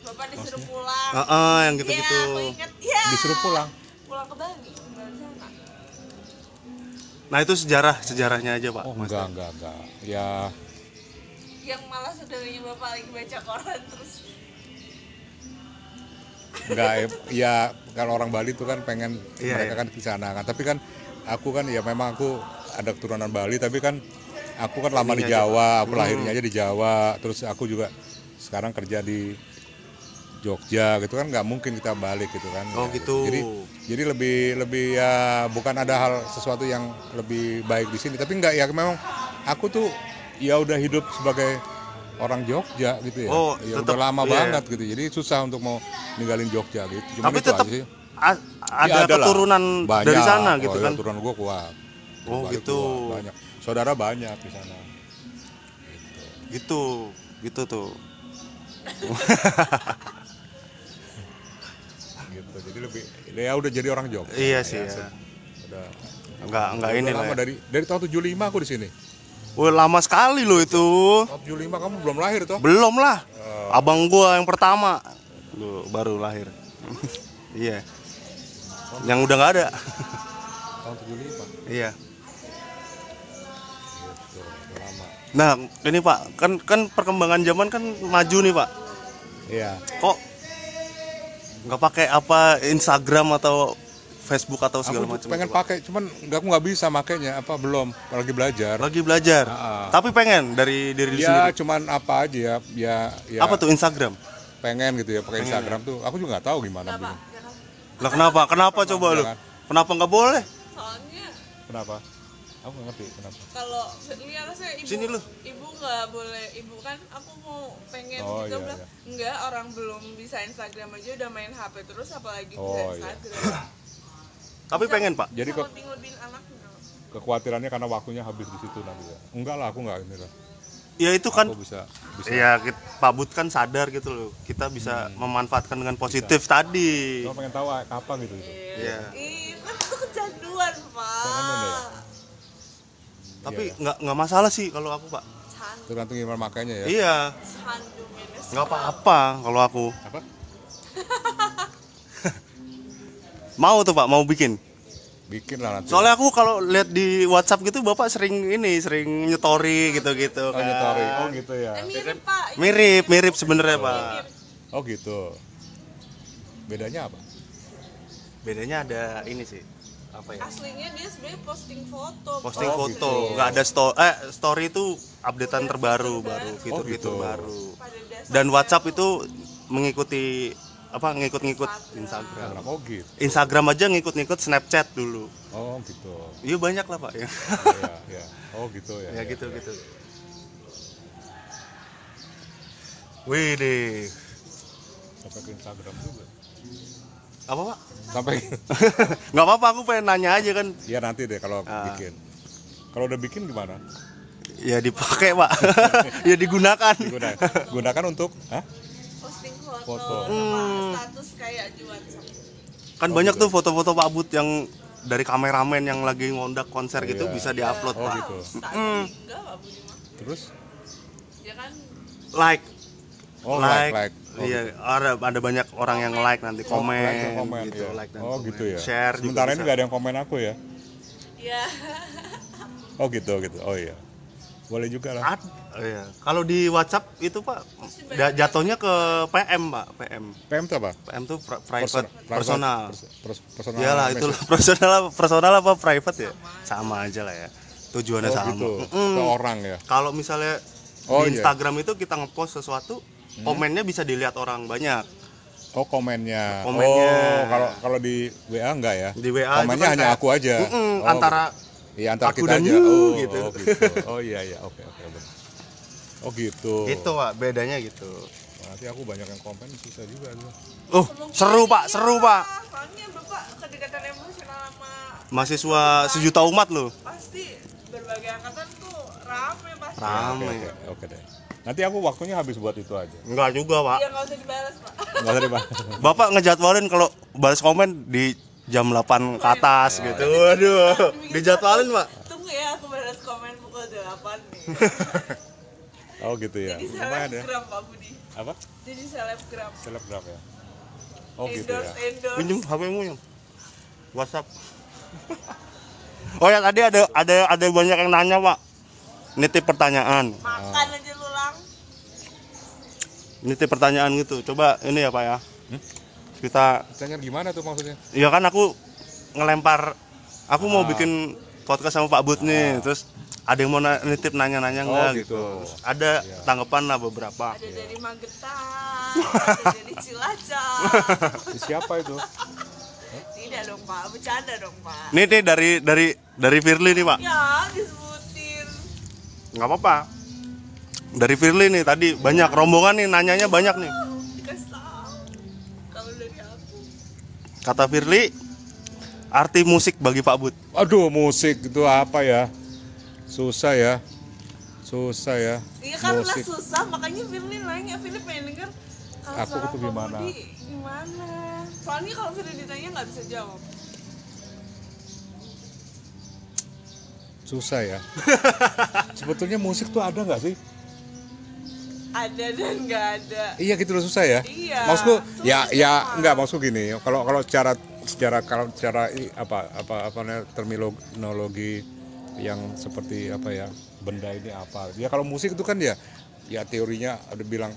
bapak disuruh pulang Heeh, yang Iya, gitu-gitu. aku ingat ya Disuruh pulang. pulang ke Bali Nah, itu sejarah sejarahnya aja Pak. Oh enggak enggak enggak. Ya yang malah saudaranya bapak lagi baca koran terus enggak ya, ya kalau orang Bali tuh kan pengen Iya, mereka iya. kan di sana kan. Tapi kan aku kan ya memang aku ada keturunan Bali tapi kan aku kan lama di Ininya aja, Jawa, aku lahirnya aja di Jawa. Terus aku juga sekarang kerja di Jogja gitu kan nggak mungkin kita balik gitu kan. Oh, Ya, gitu. Jadi jadi lebih lebih ya bukan ada hal sesuatu yang lebih baik di sini tapi enggak ya memang aku tuh ya udah hidup sebagai orang Jogja gitu ya. Oh, ya tetep, udah lama iya. banget gitu. Jadi susah untuk mau ninggalin Jogja gitu. Cuman Tapi itu tetap aja sih. ada Ya, keturunan Banyak. dari sana Oh, gitu iya, kan. Keturunan gua kuat. Oh, Balik gitu. kuat, banyak. Saudara banyak di sana. Gitu. Gitu tuh. *laughs* Gitu. Jadi lebih ya udah jadi orang Jogja. Iya sih, Ya, ya. Udah Enggak enggak ini lama ya. dari dari tahun 75 aku di sini. Wah, lama sekali loh itu. Tahun 75 kamu belum lahir toh? Belum lah. Oh. Abang gua yang pertama. Lu baru lahir. *laughs* iya. Yang udah nggak ada. Tahun 75. iya. Gitu, lama. Nah, ini Pak, kan kan perkembangan zaman kan maju nih, Pak. Iya. Kok nggak pakai apa Instagram atau Facebook atau segala Aku macam? pengen pakai, cuman nggak aku nggak bisa makainya. Apa belum? Lagi belajar. Lagi belajar. Ah. Tapi pengen dari diri Ya sendiri. cuman apa aja ya, ya, ya Apa tuh Instagram? pengen gitu ya pakai Instagram tuh. Aku juga nggak tahu gimana. Kenapa? Lah kenapa? Kenapa coba lu? Kenapa nggak boleh? Soalnya Kenapa? Aku nggak ngerti kenapa. kalau lihat saya ibu Sini lu. ibu nggak boleh ibu kan aku mau pengen Oh, gitu iya, bilang iya. enggak orang belum bisa Instagram aja udah main HP terus apalagi bisa Oh, iya. Instagram Tapi pengen, Pak. Jadi kok lebih lebihin anaknya kekhawatirannya karena waktunya habis di situ nanti ya. Enggak lah, aku nggak ini lah. Ya itu kan Aku bisa bisa. Iya, kit- Pak Bud kan sadar gitu loh. Kita bisa memanfaatkan dengan positif tadi. Cuma pengen tahu ah, kapan gitu. gitu. Iya. Itu *laughs* kecanduan pak Kecanduan ya? Tapi Iya, nggak nggak masalah sih kalau aku, Pak. Tergantung gimana makainya ya. Iya, nggak apa-apa kalau aku. Apa? *laughs* Mau tuh, Pak, mau bikin. Bikin lah nanti. Soalnya aku kalau lihat di WhatsApp gitu Bapak sering ini, sering nyetori gitu-gitu oh, kan. nyetori. Oh gitu ya. Eh, mirip pak Mirip, mirip sebenarnya, Pak. Oh gitu. Bedanya apa? Bedanya ada ini sih. Apa ya? aslinya dia sebenarnya posting foto Posting Oh, foto, gitu. nggak ada story eh story itu updatean terbaru baru, fitur-fitur gitu. baru. Dan WhatsApp itu mengikuti apa ngikut-ngikut Instagram. Oh gitu. Instagram aja ngikut-ngikut Snapchat dulu. Oh gitu. Iya banyak lah pak ya. Iya, *laughs* iya. Oh gitu ya. ya ya, gitu ya. gitu. Wih deh. Sampai ke Instagram juga. Apa pak? Sampai *laughs* Nggak apa-apa aku pengen nanya aja kan. ya nanti deh kalau Ah. bikin. Kalau udah bikin gimana? Ya dipakai pak. *laughs* ya digunakan. Digunakan, gunakan untuk Hah? posting foto, Foto. sama status kayak WhatsApp Kan Oh, banyak gitu. tuh foto-foto Pak Bud yang dari kameramen yang lagi ngondak konser gitu Iya. bisa diupload Oh, pak. gitu. status Hmm. enggak pak Budi mah Terus? ya kan Like. Oh, like, like. Oh, iya, ada ada banyak orang yang like nanti Oh, komen, like dan komen, gitu, ya. like dan oh komen. gitu ya. Share juga Sementara ini nggak ada yang komen aku ya. ya Oh gitu gitu. Oh iya. Boleh juga lah. Ad- oh iya. Kalau di WhatsApp itu Pak da- jatuhnya ke PM Pak, PM. PM itu apa? PM tuh pri- Person- private, personal. pers- pers- personal Iyalah itu message. personal personal apa private ya? Sama aja lah ya. Tujuannya Oh sama. gitu. Mm-mm. Ke orang ya. Kalau misalnya Oh, di iya. Instagram itu kita ngepost sesuatu, komennya bisa dilihat orang banyak. Oh komennya. Komennya. Oh kalau kalau di WA enggak ya? Di WA itu komennya kan hanya kayak- aku aja. Mm-mm, Oh, antara Iya antara aku kita dan aja. you, oh, gitu. Oh gitu. *laughs* Oh iya iya. Oke oke. benar. Oh gitu. gitu Pak, bedanya gitu. Nanti aku banyak yang komen susah juga tuh. Oh, seru Pak, seru Pak. Soalnya bapak kedekatan emosional sama Mahasiswa sejuta umat loh. pasti berbagai angkatan tuh rame pasti Oke Rame. oke oke deh. Nanti aku waktunya habis buat itu aja. Enggak juga, Pak. ya nggak usah dibalas pak Enggak usah. *laughs* Bapak ngejadwalin kalau balas komen di jam 8 ke atas gitu. Waduh, dijadwalin, Pak. tunggu ya aku balas komen pukul 8 nih *laughs* Oh gitu ya. jadi Lumayan ya. selebgram pak Budi Apa? jadi selebgram Selebgram ya. Oh gitu ya. endorse endorse Pinjem HP-mu yang WhatsApp. *laughs* Oh ya tadi ada ada ada banyak yang nanya, Pak. Nitip pertanyaan. makan aja Nitip pertanyaan gitu. Coba ini ya, Pak ya. Kita Tanya gimana tuh maksudnya? ya kan aku ngelempar aku mau bikin podcast sama Pak Bud nih, terus ada yang mau na- nitip nanya-nanya Oh, enggak gitu. gitu. Terus ada tanggapan lah beberapa. ada dari Magetan *laughs* ada dari Cilacap Siapa itu? tidak dong pak bercanda dong pak Nih nih dari dari dari Firly nih, Pak. ya disebutin nggak apa-apa dari Firly nih tadi banyak rombongan nih nanyanya banyak nih. Kata Firly, arti musik bagi Pak Bud. Aduh, musik itu apa ya? Susah ya. Susah ya. iya karena musik. susah makanya Firly nanya Firly pengen denger kalau Aku suara itu Pak gimana? Budi gimana soalnya kalau Firly ditanya nggak bisa jawab Susah ya. *laughs* Sebetulnya musik tuh ada nggak sih? Ada dan nggak ada Iya gitu loh susah ya. Iya, Maksudku susah ya ya enggak maksudku gini. Kalau kalau secara secara kalau secara i- apa apa apa namanya terminologi yang seperti apa ya benda ini apa. Ya kalau musik itu kan ya ya teorinya ada bilang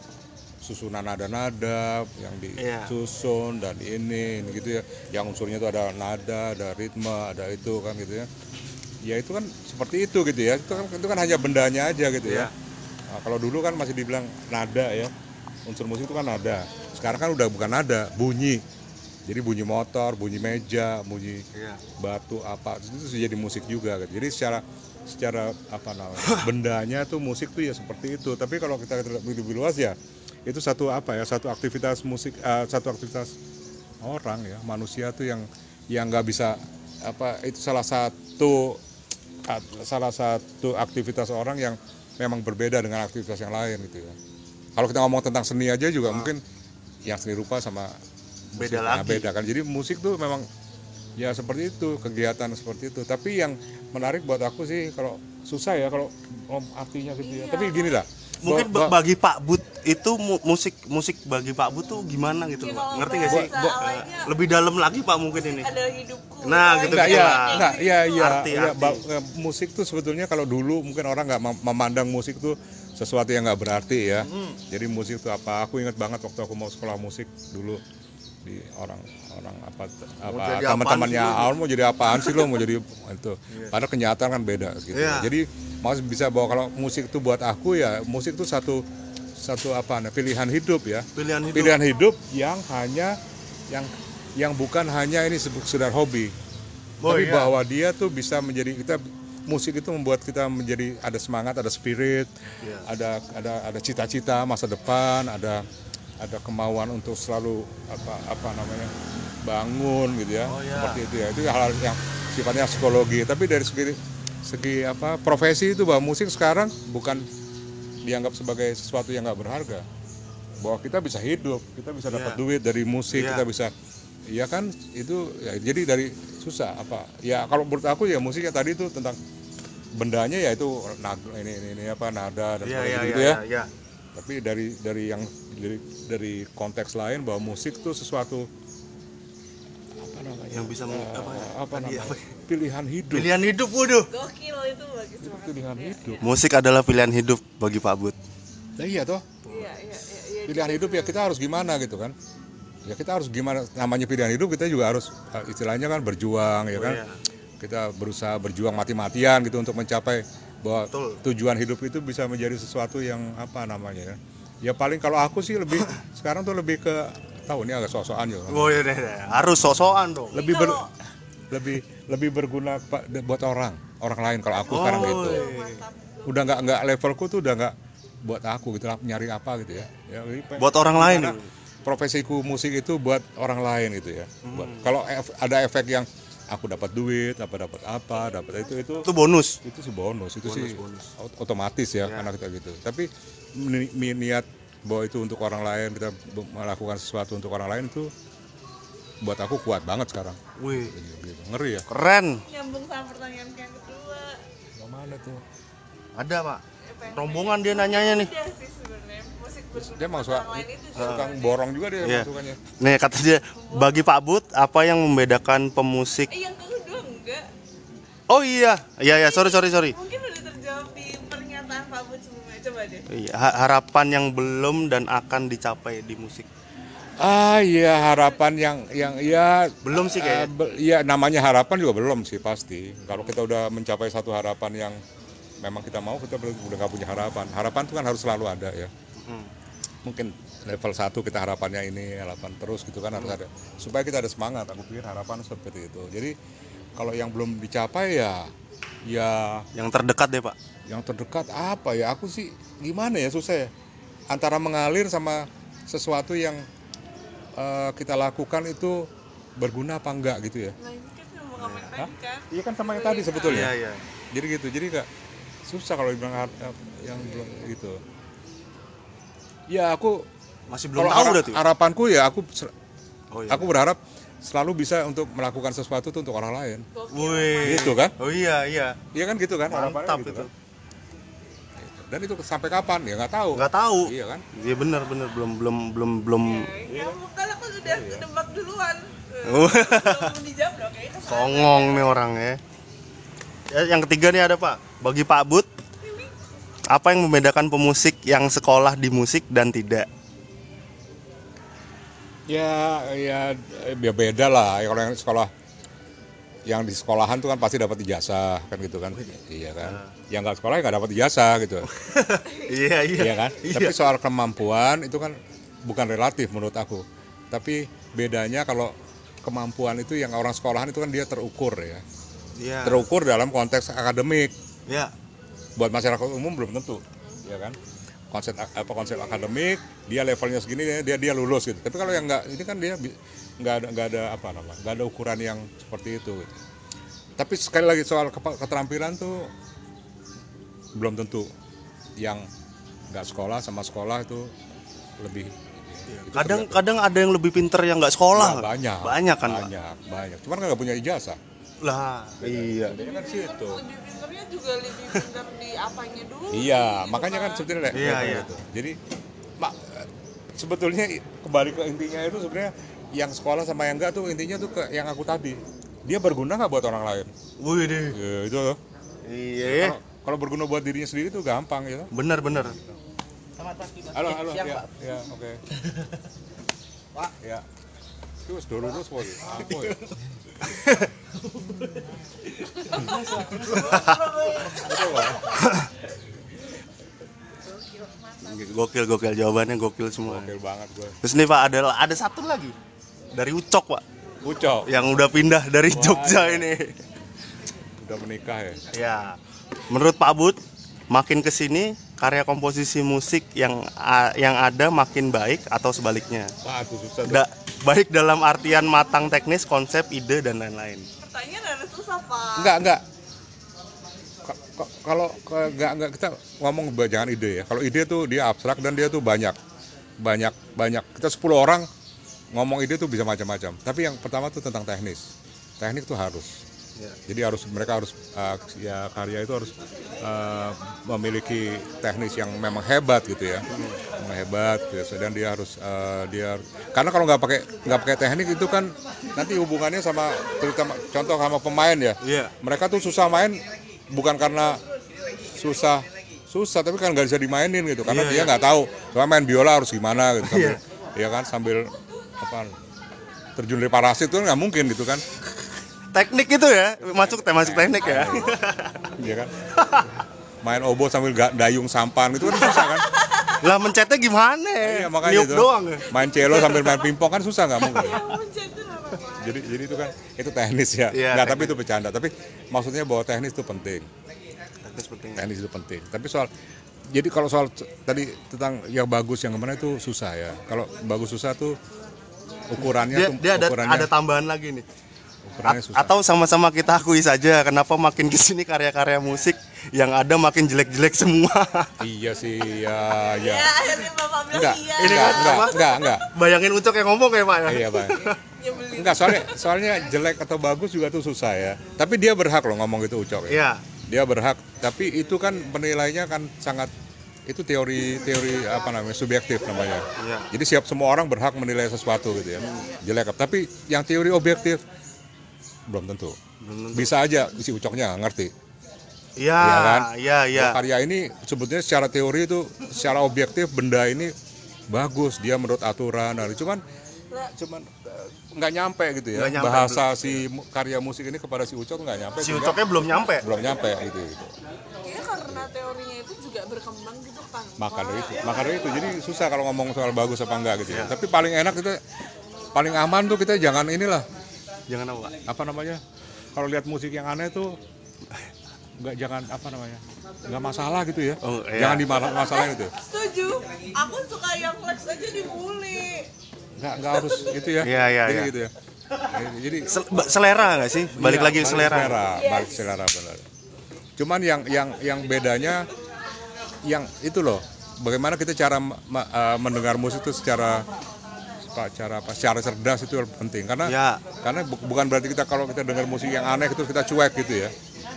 susunan nada-nada yang Iya. disusun dan ini, ini gitu ya. Yang unsurnya itu ada nada, ada ritme, ada itu kan gitu ya. Ya itu kan seperti itu gitu ya. Itu kan itu kan hanya bendanya aja gitu ya. Nah, kalau dulu kan masih dibilang nada ya. Unsur musik itu kan nada. Sekarang kan udah bukan nada, bunyi. Jadi bunyi motor, bunyi meja, bunyi Iya. batu apa itu sudah jadi musik juga gitu. Jadi secara secara apa namanya *laughs* bendanya tuh musik tuh ya seperti itu. Tapi kalau kita lihat lebih, luas ya itu satu apa ya satu aktivitas musik eh, satu aktivitas orang ya manusia tuh yang yang nggak bisa apa itu salah satu at- salah satu aktivitas orang yang memang berbeda dengan aktivitas yang lain gitu ya. Kalau kita ngomong tentang seni aja juga mungkin yang seni rupa sama Beda musik, nah, lagi. beda kan. Jadi musik tuh memang ya seperti itu kegiatan seperti itu. Tapi yang menarik buat aku sih kalau susah ya kalau om artinya gitu ya. Iya. Tapi gini lah. Mungkin ba- ba- bagi Pak Bud itu mu- musik musik bagi Pak Bud tuh gimana gitu Ya, loh. Ngerti gak sih? bahasa Bo- alanya, Lebih dalam lagi Pak mungkin ini. hidupku Nah, gitu Enggak, ya, enggak, ya, ya, Arti, ya, arti. ba- eh, musik tuh sebetulnya kalau dulu mungkin orang nggak mem- memandang musik tuh sesuatu yang nggak berarti ya. Jadi musik itu apa? Aku ingat banget waktu aku mau sekolah musik dulu di orang orang apa apa teman-temannya awal mau jadi apaan sih lo mau jadi *laughs* itu padahal kenyataan kan beda gitu Iya. jadi mas bisa bahwa kalau musik itu buat aku ya musik itu satu satu apa nah, pilihan hidup ya Pilihan hidup. pilihan hidup yang hanya yang yang bukan hanya ini sekedar hobi Oh, tapi iya. bahwa dia tuh bisa menjadi kita musik itu membuat kita menjadi ada semangat ada spirit Iya. ada ada ada cita-cita masa depan ada ada kemauan untuk selalu apa apa namanya bangun gitu ya Oh, iya. seperti itu ya itu hal yang sifatnya psikologi tapi dari segi segi apa profesi itu bahwa musik sekarang bukan dianggap sebagai sesuatu yang nggak berharga bahwa kita bisa hidup kita bisa dapat Iya. duit dari musik Iya. kita bisa Iya kan itu ya, jadi dari susah apa ya kalau menurut aku ya musiknya tadi itu tentang bendanya ya itu nada ini, ini, ini apa nada dan Iya, sebagainya iya, gitu iya, ya iya. Tapi dari dari yang dari, dari konteks lain bahwa musik itu sesuatu apa namanya? Yang bisa eh, apa ya? apa Tadi namanya? apa? pilihan hidup. Pilihan hidup waduh. gokil itu banget pilihan Iya, hidup. Musik adalah pilihan hidup bagi Pak Bud. Nah, iya toh. Iya iya iya iya. Pilihan hidup ya kita harus gimana gitu kan? Ya kita harus gimana? Namanya pilihan hidup kita juga harus eh, istilahnya kan berjuang ya Oh, kan? iya. kita berusaha berjuang mati-matian gitu untuk mencapai bahwa Betul. tujuan hidup itu bisa menjadi sesuatu yang apa namanya ya ya paling kalau aku sih lebih *laughs* sekarang tuh lebih ke tahu ini agak sok-sokan ya Oh iya deh, deh. harus sosokan dong. lebih ber, lebih lebih berguna Pak, buat orang orang lain kalau aku sekarang Oh, gitu iya. udah nggak nggak levelku tuh udah nggak buat aku gitu lah nyari apa gitu ya, ya Buat orang lain. profesiku musik itu buat orang lain gitu ya buat Hmm. kalau ef- ada efek yang aku dapat duit apa dapat apa dapat itu itu Itu bonus. itu sih bonus itu sih bonus. ot- otomatis ya karena kita gitu tapi ni- ni- niat bahwa itu untuk orang lain kita melakukan sesuatu untuk orang lain itu buat aku kuat banget sekarang Wih, gitu. ngeri ya keren. nyambung sama pertanyaan yang kedua Yang mana tuh Ada, Pak. Rombongan dia nanyanya nih. Udah sih sebenarnya musik berguna dia emang buat suka tukang borong juga dia Iya. masukannya Nih kata dia, bagi Pak Bud apa yang membedakan pemusik? eh yang kedua enggak Oh iya, iya ya, sorry sorry sorry. mungkin udah terjawab di pernyataan Pak Bud sebelumnya coba deh Iya, ha- harapan yang belum dan akan dicapai di musik. Ah iya harapan yang yang ya Belum sih kayaknya. be- Iya namanya harapan juga belum sih pasti. Kalau kita udah mencapai satu harapan yang memang kita mau kita belum udah nggak punya harapan. Harapan itu kan harus selalu ada ya. Hmm. Mungkin level 1 kita harapannya ini harapan terus gitu kan harus ada supaya kita ada semangat. Aku pikir harapan seperti itu. Jadi kalau yang belum dicapai ya ya Yang terdekat deh pak. yang terdekat apa ya aku sih gimana ya susah ya antara mengalir sama sesuatu yang eh, kita lakukan itu berguna apa enggak gitu ya nah ini kan mau tadi kan iya kan sama yang tadi sebetulnya iya. jadi gitu jadi nggak susah kalau dibilang eh, yang belum gitu ya aku Masih belum tahu udah tuh. harapanku ya aku Oh iya. aku berharap selalu bisa untuk melakukan sesuatu tuh untuk orang lain Wih. Gitu kan? Oh iya iya. iya kan gitu kan harapannya Mantap gitu itu. kan. dan itu sampai kapan ya nggak tahu Nggak tahu. iya kan Iya benar benar belum belum belum belum. Ya, kamu kan aku udah kedebak duluan Oh. belum dijawab dong kayaknya *laughs* ke sana. Songong nih orang ya. Ya, Yang ketiga nih ada pak. Bagi Pak Bud, apa yang membedakan pemusik yang sekolah di musik dan tidak? Ya, ya, ya beda lah. Ya, kalau yang sekolah, yang di sekolahan tuh kan pasti dapat ijazah kan gitu kan. Iya kan. Yang nggak sekolah ya nggak dapat ijazah gitu. *laughs* iya iya kan. Tapi soal kemampuan itu kan bukan relatif menurut aku. Tapi bedanya kalau kemampuan itu yang orang sekolahan itu kan dia terukur ya. Iya. Terukur dalam konteks akademik. Ya. Buat masyarakat umum belum tentu, ya kan. Konsep apa konsep akademik, dia levelnya segini dia dia lulus gitu. Tapi kalau yang nggak ini kan dia nggak ada nggak ada apa namanya nggak ada ukuran yang seperti itu. Gitu. Tapi sekali lagi soal keterampilan tuh belum tentu yang nggak sekolah sama sekolah itu lebih itu Kadang kadang ada yang lebih pinter yang nggak sekolah. Nah, banyak Banyak kan pak. banyak banyak cuman nggak punya ijazah Lah iya. kan situ juga lebih pinter di apanya dulu. Iya gitu makanya kan sebetulnya Iya, iya. itu jadi mak sebetulnya kembali ke intinya itu sebenarnya yang sekolah sama yang enggak tuh intinya tuh ke yang aku tadi. Dia berguna nggak buat orang lain? Wih deh. ya, itu loh. Iya. kalau kalau berguna buat dirinya sendiri tuh gampang gitu Bener bener. halo halo. Ya ya oke. *laughs* Pak. Ya. Terus dulu terus. Apa ya? Gokil gokil jawabannya gokil semua. Gokil banget gue. Terus nih pak ada ada satu lagi dari Ucok pak Ucok yang udah pindah dari Jogja ini. udah menikah ya. Ya, menurut Pak Bud, makin ke sini karya komposisi musik yang yang ada makin baik atau sebaliknya? Wah, itu susah. Da- baik dalam artian matang teknis, konsep, ide dan lain-lain. pertanyaan ada susah pak Enggak, enggak. Ka- ka- Kalau enggak enggak kita ngomong jangan ide ya. Kalau ide tuh dia abstrak dan dia tuh banyak. Banyak banyak. Kita 10 orang ngomong ide tuh bisa macam-macam. Tapi yang pertama tuh tentang teknis. Teknik tuh harus. Jadi harus mereka harus uh, ya karya itu harus uh, memiliki teknis yang memang hebat gitu ya, memang hebat gitu. dan dia harus uh, dia karena kalau nggak pakai nggak pakai teknik itu kan nanti hubungannya sama terutama contoh sama pemain ya, Iya. mereka tuh susah main bukan karena susah susah tapi kan nggak bisa dimainin gitu. Karena dia nggak tahu soalnya main biola harus gimana? gitu. Sambil, ya kan? Sambil apa terjun dari parasit itu nggak mungkin gitu kan Teknik itu ya, masuk masuk teknik ya. Iya kan? Main obo sambil dayung sampan gitu kan susah kan? lah mencetnya gimana? Iya makanya Niup itu. doang. ya? Main cello sambil main pingpong kan susah nggak mungkin. pak Jadi jadi itu kan itu teknis ya. Iya, Nggak, tapi itu bercanda. Tapi maksudnya bahwa teknis itu penting. Teknis penting. Teknis itu penting. Tapi soal jadi kalau soal tadi tentang yang bagus yang ke mana itu susah ya. Kalau bagus susah tuh ukurannya Dia, tuh dia ada ukurannya, ada tambahan lagi nih. A- susah. atau sama-sama kita akui saja kenapa makin ke sini karya-karya musik yang ada makin jelek-jelek semua. *laughs* Iya sih ya ya. ya bapak bilang Enggak, iya Ini enggak, kan enggak, enggak, enggak. Bayangin Ucok yang ngomong ya Pak ya. Iya, nyebelin *laughs* Enggak, soalnya soalnya jelek atau bagus juga tuh susah ya. Tapi dia berhak loh ngomong itu Ucok ya. Iya. Dia berhak, tapi itu kan penilainya kan sangat itu teori teori apa namanya subjektif namanya. Iya. Jadi siap semua orang berhak menilai sesuatu gitu ya. Jelek tapi yang teori objektif belum tentu. Bisa aja si Ucoknya nggak ngerti. Iya, Iya kan? iya, iya. Karya ini sebetulnya secara teori itu secara objektif benda ini bagus dia menurut aturan nah, cuman cuman eh, nggak nyampe gitu ya nyampe, bahasa si mu- karya musik ini kepada si Ucok nggak nyampe Si Ucoknya belum nyampe. belum nyampe gitu, gitu. ya karena teorinya itu juga berkembang gitu kan maka dari itu maka dari itu jadi susah kalau ngomong soal bagus apa enggak gitu ya tapi paling enak kita paling aman tuh kita jangan inilah Jangan apa, Pak? apa namanya? Kalau lihat musik yang aneh tuh nggak jangan apa namanya? Nggak masalah gitu ya? Oh, iya. jangan dimasalah gitu. Setuju. Aku suka yang flex aja dibully nggak nggak harus itu ya? Iya, iya, jadi iya. gitu ya? Jadi selera nggak sih? Balik Iya, lagi ke selera. balik selera benar. Cuman yang yang yang bedanya yang itu loh. Bagaimana kita cara eh, mendengar musik itu secara apa cara apa secara cerdas itu penting. Karena Ya. karena bu- bukan berarti kita kalau kita dengar musik yang aneh itu kita cuek gitu ya.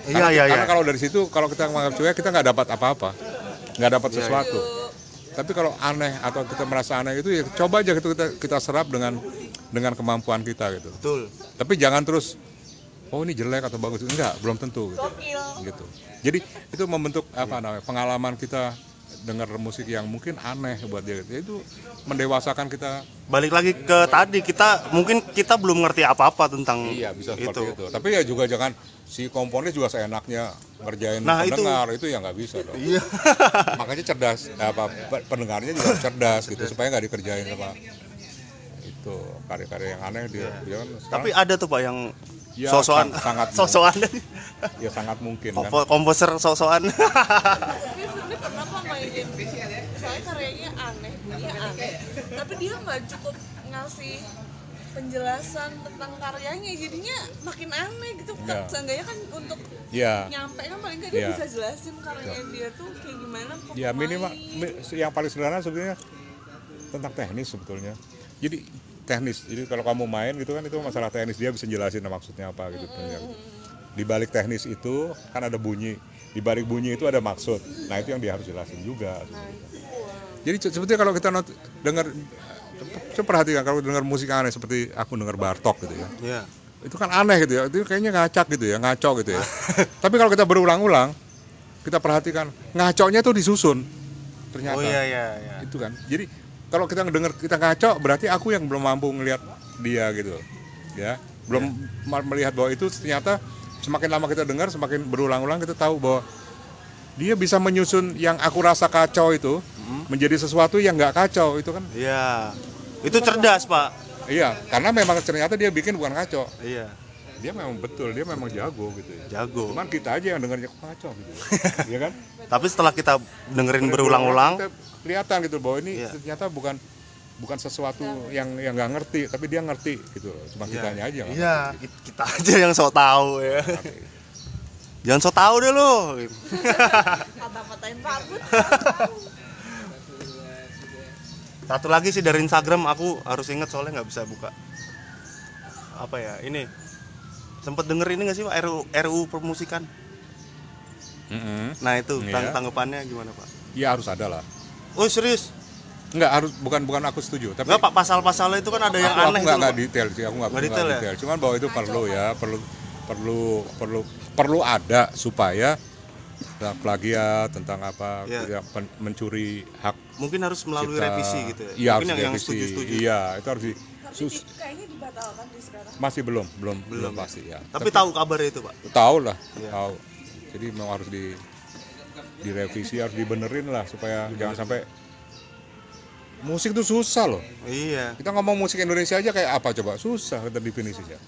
Iya, karena, iya, karena iya. kalau dari situ kalau kita menganggap cuek kita nggak dapat apa-apa. Nggak dapat Iya, sesuatu. Tapi kalau aneh atau kita merasa aneh itu ya coba aja gitu kita kita serap dengan dengan kemampuan kita gitu. Betul. Tapi jangan terus oh ini jelek atau bagus. Enggak belum tentu gitu, gitu. jadi itu membentuk apa namanya pengalaman kita dengar musik yang mungkin aneh buat dia. Gitu. itu mendewasakan kita. Balik lagi ke tadi kita mungkin kita belum ngerti apa-apa tentang iya bisa itu. seperti itu. tapi ya juga jangan si komponis juga seenaknya ngerjain Nah, itu- pendengar itu, ya nggak bisa dong. Iya. *laughs* makanya cerdas apa pe- pendengarnya juga cerdas gitu supaya nggak dikerjain sama itu karya-karya yang aneh dia, dia kan sekarang Tapi ada tuh Pak yang Ya, sosokan. sang- sangat sosokan. Ya sangat mungkin kan? Kompo- komposer sosokan. *laughs* mainin misalnya karyanya aneh bunyinya aneh. Tapi dia nggak cukup ngasih penjelasan tentang karyanya jadinya makin aneh gitu. Kan Ya. seenggaknya kan untuk ya. nyampe kan paling nggak dia Ya. bisa jelasin karyanya dia tuh kayak gimana kok Ya minimal yang paling sederhana sebenarnya tentang teknis sebetulnya. Jadi teknis. Jadi kalau kamu main gitu kan itu masalah teknis dia bisa jelasin maksudnya apa gitu. Di balik teknis itu kan ada bunyi. Di balik bunyi itu ada maksud. Nah itu yang dia harus jelasin juga. Jadi se- sebetulnya kalau kita not- dengar coba perhatikan kalau dengar musik aneh seperti aku dengar Bartok gitu ya Iya. itu kan aneh gitu ya itu kayaknya ngacak gitu ya ngaco gitu ya *laughs* tapi kalau kita berulang-ulang kita perhatikan ngaconya tuh disusun ternyata Oh iya iya iya. itu kan jadi kalau kita ngedenger kita ngaco berarti aku yang belum mampu ngelihat dia gitu ya. Belum ma- melihat bahwa itu ternyata semakin lama kita dengar semakin berulang-ulang kita tahu bahwa dia bisa menyusun yang aku rasa kacau itu menjadi sesuatu yang nggak kacau itu kan. Iya. Itu cerdas, Pak. iya karena memang ternyata dia bikin bukan kacau Iya. dia memang betul dia memang jago gitu ya. Jago. cuman kita aja yang dengarnya kacau gitu. *laughs* Ya kan? Tapi setelah kita dengerin berulang-ulang, kelihatan gitu bahwa ini Iya. ternyata bukan bukan sesuatu yang yang nggak ngerti tapi dia ngerti gitu loh cuma kitanya aja Iya, ki- kita aja yang sok tahu ya. Jangan sok tahu deh lo. Satu lagi sih dari Instagram aku harus inget soalnya nggak bisa buka. Apa ya? Ini sempet denger ini nggak sih Pak RU, RU permusikan? Mm-mm. Nah itu tang- tanggapannya gimana Pak? Iya harus ada lah Oh serius? nggak harus bukan bukan aku setuju tapi Nggak Pak pasal-pasalnya itu kan ada yang aku, aneh aku itu. nggak nggak loh, Pak. detail sih aku nggak Nggak nggak detail ya? cuman bahwa itu perlu ya perlu perlu perlu perlu ada supaya tentang plagiat tentang apa Iya. ya, pen- mencuri hak Mungkin harus melalui kita. revisi gitu ya. Iya, Mungkin harus yang, yang direvisi. setuju-setuju. Iya, itu harus di tapi sus- di- kayaknya dibatalkan di sekarang masih belum, belum, belum, Belum ya? pasti ya. Tapi tahu kabarnya itu Pak. tahu lah, Iya. tahu. Jadi memang harus di direvisi, harus dibenerin lah supaya jangan sampai musik itu susah loh. Iya, Kita ngomong musik Indonesia aja kayak apa coba? Susah kita definisinya.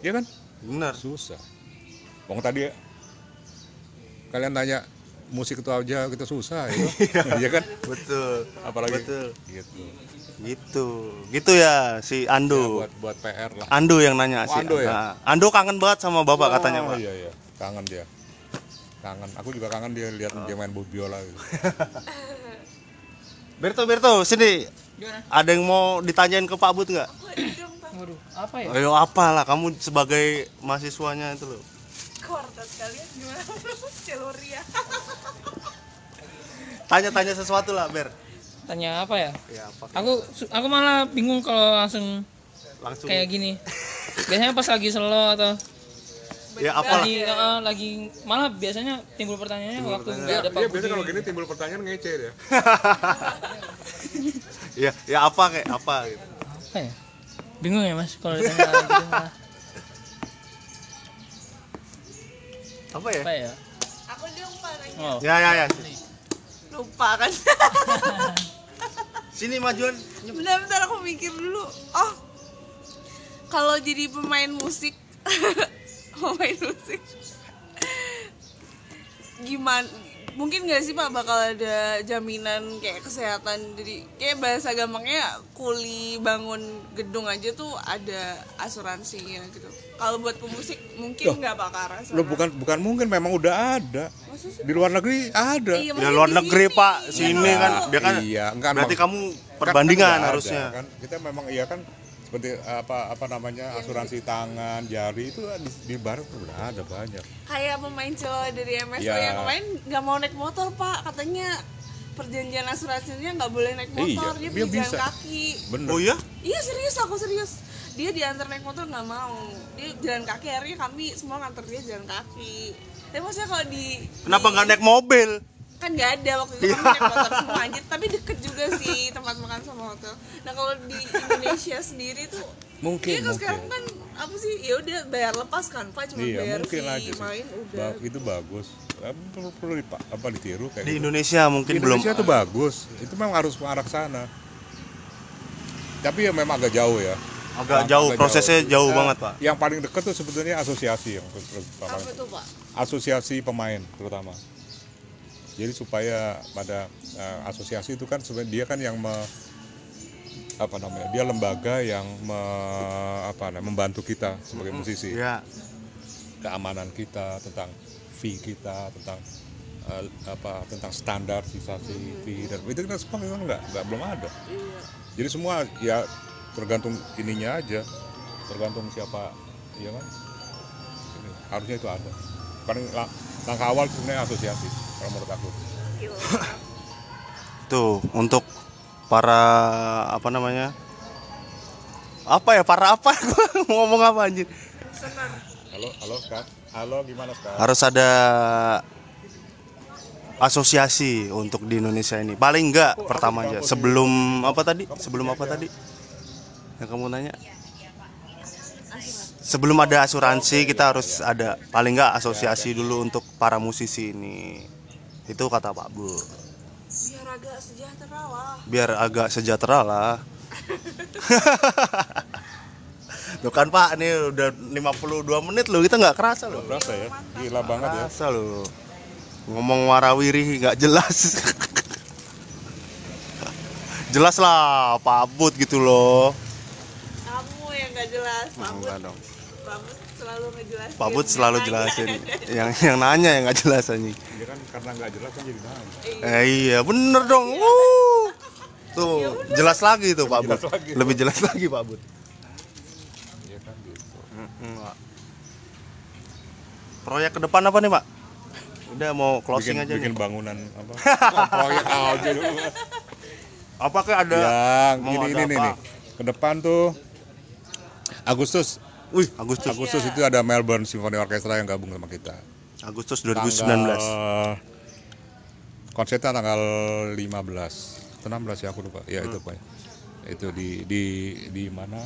Iya kan? benar. Susah. Wong tadi kalian tanya musik itu aja kita susah ya. *laughs* Iya kan? Betul. Apalagi Betul. gitu. Gitu. Gitu ya si Ando. Buat buat PR lah. Ando yang nanya Oh, sih. Ando ya? Ando kangen banget sama Bapak Oh, katanya, Pak. Iya iya, kangen dia. Kangen. Aku juga kangen dia lihat dia main biola gitu. *laughs* Berto, Berto, sini. Ada yang mau ditanyain ke Pak Bud nggak? Waduh, apa ya? Ayo apalah kamu sebagai mahasiswanya itu loh. kuartet kalian gimana *laughs* celoria *laughs* Tanya-tanya sesuatu lah, Ber. Tanya apa ya? Ya, apa? Aku aku malah bingung kalau langsung Langsung. kayak gini. Biasanya pas lagi slow atau Ya apalah. lagi eh, lagi malah biasanya timbul pertanyaannya waktu nggak ada Pak Iya, biasanya kalau gini timbul pertanyaan ngece dia. *laughs* Ya, ya apa kayak apa gitu. Apa ya? Bingung ya Mas kalau ditanya gitu. Apa ya? Apa ya? aku pak nanya Oh, Ya, ya, ya. lupa kan *laughs* Sini majuan. bentar bentar aku mikir dulu oh kalau jadi pemain musik *laughs* pemain musik gimana mungkin nggak sih pak bakal ada jaminan kayak kesehatan jadi kayak bahasa gampangnya kuli bangun gedung aja tuh ada asuransinya gitu kalau buat pemusik mungkin nggak ke arah sana. Lo bukan bukan mungkin memang udah ada. Di luar negeri ada. Iya, Ya maksudnya luar di negeri sini. pak, Iya, sini kalau- kan dia kan iya, enggak berarti emang- kamu Kan- perbandingan kan harusnya. ada, kan kita memang iya kan seperti apa apa namanya asuransi tangan jari itu di, di barat udah ada banyak kayak pemain cowok dari MSW Ya. yang kemarin nggak mau naik motor pak katanya perjanjian asuransinya nggak boleh naik Iya, motor dia dia bisa jalan bisa. kaki bener Oh iya? iya serius aku serius dia diantar naik motor nggak mau dia jalan kaki akhirnya kami semua nganter dia jalan kaki tapi maksudnya kalau di Kenapa di- nggak naik mobil? Kan nggak ada waktu itu kami naik motor semua aja tapi deket juga sih tempat makan sama hotel nah kalau di Indonesia sendiri tuh Mungkin, iya kan mungkin. sekarang kan apa sih ya udah bayar lepas kan pak cuma iya bayar mungkin fee aja sih main udah Ba- itu bagus perlu perlu dipa- apa ditiru kayak Di gitu. Indonesia mungkin Di belum. Indonesia tuh bagus itu memang harus mengarah sana tapi ya memang agak jauh ya Agak jauh, prosesnya jauh Eh, banget, Pak. yang paling dekat tuh sebetulnya asosiasi yang apa tuh pak asosiasi pemain terutama. Jadi supaya pada eh, asosiasi itu kan sebenarnya dia kan yang me- apa namanya? Dia lembaga yang me- apa namanya? membantu kita sebagai musisi. Ya. Keamanan kita tentang fee kita, tentang eh, apa tentang standarisasi fee dan itu kita semua memang enggak, enggak belum ada. iya Jadi semua ya tergantung ininya aja, tergantung siapa, ya kan? Harusnya itu ada. Paling lang- langkah awal sebenarnya asosiasi, kalau menurut aku. *laughs* Tuh untuk para apa namanya? Apa ya? Para apa? Mau *laughs* ngomong apa anjir? senang Halo, halo Kak. Halo, gimana Kak? Harus ada asosiasi untuk di Indonesia ini. Paling enggak pertama aja sebelum apa tadi? Sebelum apa tadi? Yang kamu nanya? Sebelum ada asuransi kita harus ada paling enggak asosiasi dulu untuk para musisi ini. Itu kata Pak Bu. biar agak sejahtera lah Biar agak sejahtera lah. *laughs* Tuh kan Pak, ini udah 52 menit loh, kita nggak kerasa loh. Berasa ya? Gila banget ya. Kerasa loh. Ngomong warawiri nggak jelas. *laughs* jelas lah, Pak Abut gitu loh. kamu yang nggak jelas Pak Bud Enggak dong. Pak Bud selalu ngejelasin Pak Abut selalu Yang jelasin. nanya. yang yang nanya yang nggak jelas anjing. Dia kan karena nggak jelas kan jadi nanya. Eh, iya, bener dong. Wuh. Tuh, jelas lagi tuh Pak lagi. Lebih jelas lagi Pak Abut. Iya kan gitu. Enggak. Proyek ke depan apa nih, Pak? Udah mau closing bikin, aja bikin nih. bangunan apa? *laughs* proyek aja lu. Apakah ada Yang ini ini nih, apa? nih. Ke depan tuh Agustus. Wih, Agustus. Agustus itu ada Melbourne Symphony Orchestra yang gabung sama kita. Agustus 2019. Tanggal- konsernya tanggal 15 16 ya aku lupa. Ya itu pak. Itu di di di mana?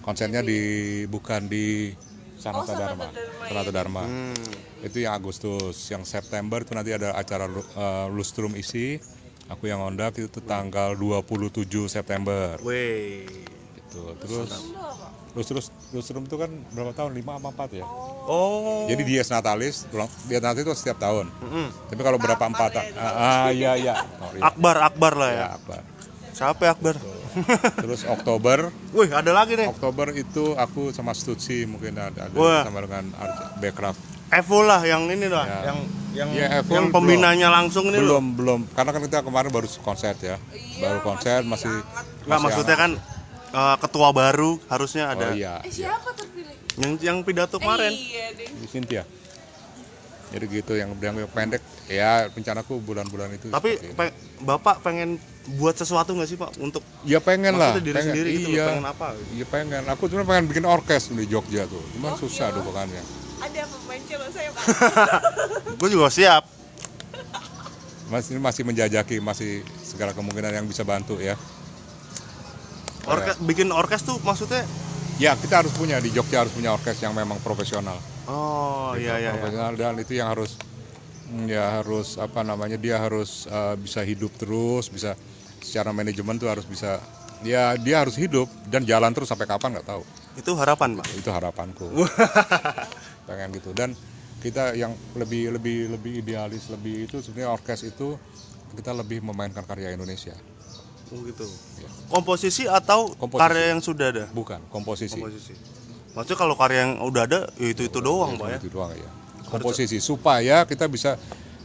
Konsernya di bukan di Sanata Oh, Dharma. Sanata Dharma. Hmm. itu yang Agustus yang September itu nanti ada acara eh, lustrum isi. Aku yang ondak itu tanggal 27 September. Weh. gitu terus lustrum lustrum itu kan berapa tahun 5 apa 4 ya Oh. jadi Dies Natalis, Dies Natalis itu setiap tahun. Mm-mm. Tapi kalau berapa empat ya, ah, ah iya iya. Oh, iya. Akbar, Akbar lah ya. Ya, Akbar. Siapa ya Akbar? Terus Oktober, *laughs* Wih, ada lagi nih. Oktober itu aku sama Stutsi mungkin ada, ada Wah. sama dengan Backcraft. Evo lah yang ini lah, Ya. yang yang Ya, Evo yang belum. pembinanya langsung ini loh. Belum belum karena kan kita kemarin baru konser ya. baru konser masih Nggak masih maksudnya kan eh, ketua baru harusnya ada. Oh iya. eh siapa terpilih Yang yang pidato kemarin. eh, iya deh Di Cynthia. Jadi gitu yang yang pendek ya rencanaku bulan-bulan itu. Tapi ini. pe- Bapak pengen buat sesuatu nggak sih Pak untuk ya pengen lah. diri pengen, sendiri gitu loh, iya. pengen apa? gitu? Iya pengen. Aku cuma pengen bikin orkes di Jogja tuh. Cuma Oh, susah iya. tuh bukannya. ada pemain cello saya pak *laughs* *laughs* Gue juga siap. Masih masih menjajaki masih segala kemungkinan yang bisa bantu ya. Orke, bikin orkes tuh maksudnya? Ya kita harus punya di Jogja harus punya orkes yang memang profesional. Oh iya iya iya. profesional dan itu yang harus mm, ya harus apa namanya dia harus uh, bisa hidup terus bisa secara manajemen tuh harus bisa ya dia harus hidup dan jalan terus sampai kapan nggak tahu. Itu harapan Pak. itu harapanku. *laughs* Pengen gitu. Dan kita yang lebih lebih lebih idealis lebih itu sebenarnya orkes itu kita lebih memainkan karya Indonesia Oh gitu. Komposisi atau Komposisi. karya yang sudah ada? bukan komposisi Komposisi. Maksudnya kalau karya yang udah ada ya itu itu doang, Pak ya. itu doang ya komposisi supaya kita bisa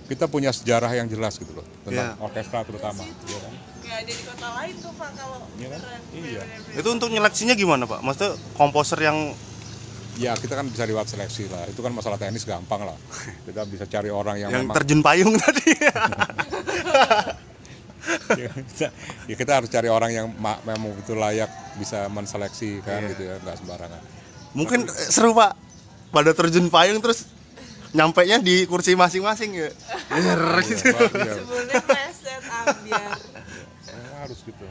kita punya sejarah yang jelas gitu loh tentang Iya. orkestra terutama iya kan? kayak ada di kota lain tuh pak kalau Iya kan? Iya. Itu untuk nyeleksinya gimana, Pak? Maksudnya komposer yang ya kita kan bisa lewat seleksi lah itu kan masalah teknis gampang lah kita bisa cari orang yang, yang memang terjun payung *laughs* tadi. *laughs* ya, kita, ya kita harus cari orang yang ma- memang betul layak bisa menseleksi kan Iya. gitu ya nggak sembarangan Mungkin seru, Pak. Pada terjun payung terus nyampe nya di kursi masing-masing ya. Gitu. Iya, *laughs* Sebelumnya ambiar. ya, harus gitu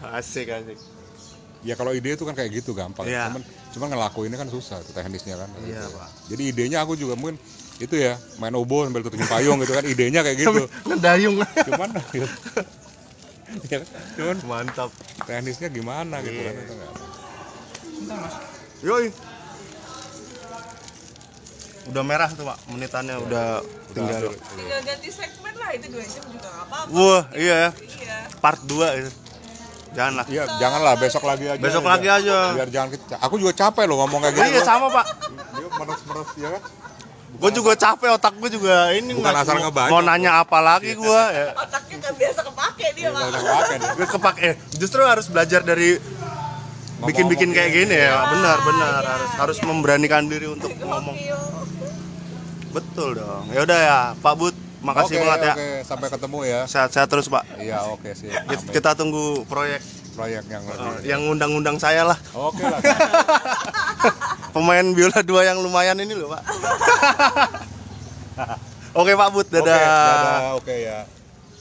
Asik, asik. ya kalau ide itu kan kayak gitu gampang Iya. cuman cuman ngelakuinnya kan susah teknisnya kan Iya, Gitu. Pak. jadi idenya aku juga mungkin itu ya main obo sambil terjun payung gitu kan idenya kayak gitu *laughs* Ngedayung. cuman *laughs* ya, cuman Mantap. teknisnya gimana gitu Iya. kan itu nggak- Yoi. Udah merah tuh, Pak. Menitannya udah tinggal. Tinggal ganti segmen lah itu dua jam juga apa-apa. Wah, iya ya. Iya. Part 2 itu. Jangan lah. Iya, janganlah besok lagi aja. Besok biar- lagi aja. Biar jangan kita. Aku juga capek loh ngomong kayak Oh, gitu. iya sama, Pak. Dia meres-meres ya kan. Gue juga capek otak gue juga ini Bukan nggak- asal mau- ngebaca. Mau nanya apa lagi gue ya. Otaknya nggak biasa kepake dia deh. Gue kepake. Justru harus belajar dari bikin-bikin kayak gini ya. Benar, benar. iya, Harus harus iya. memberanikan diri untuk ngomong. Betul dong. Ya udah ya, Pak Bud. Makasih Oke, banget ya. Oke, sampai ketemu ya. Sehat-sehat terus, Pak. Iya, oke sih. Kita, kita tunggu proyek proyek yang uh, lebih. yang undang-undang saya lah. Oke lah. *laughs* Pemain biola dua yang lumayan ini loh, Pak. *laughs* Oke, Pak Bud. Oke, Dadah. dadah. Oke ya.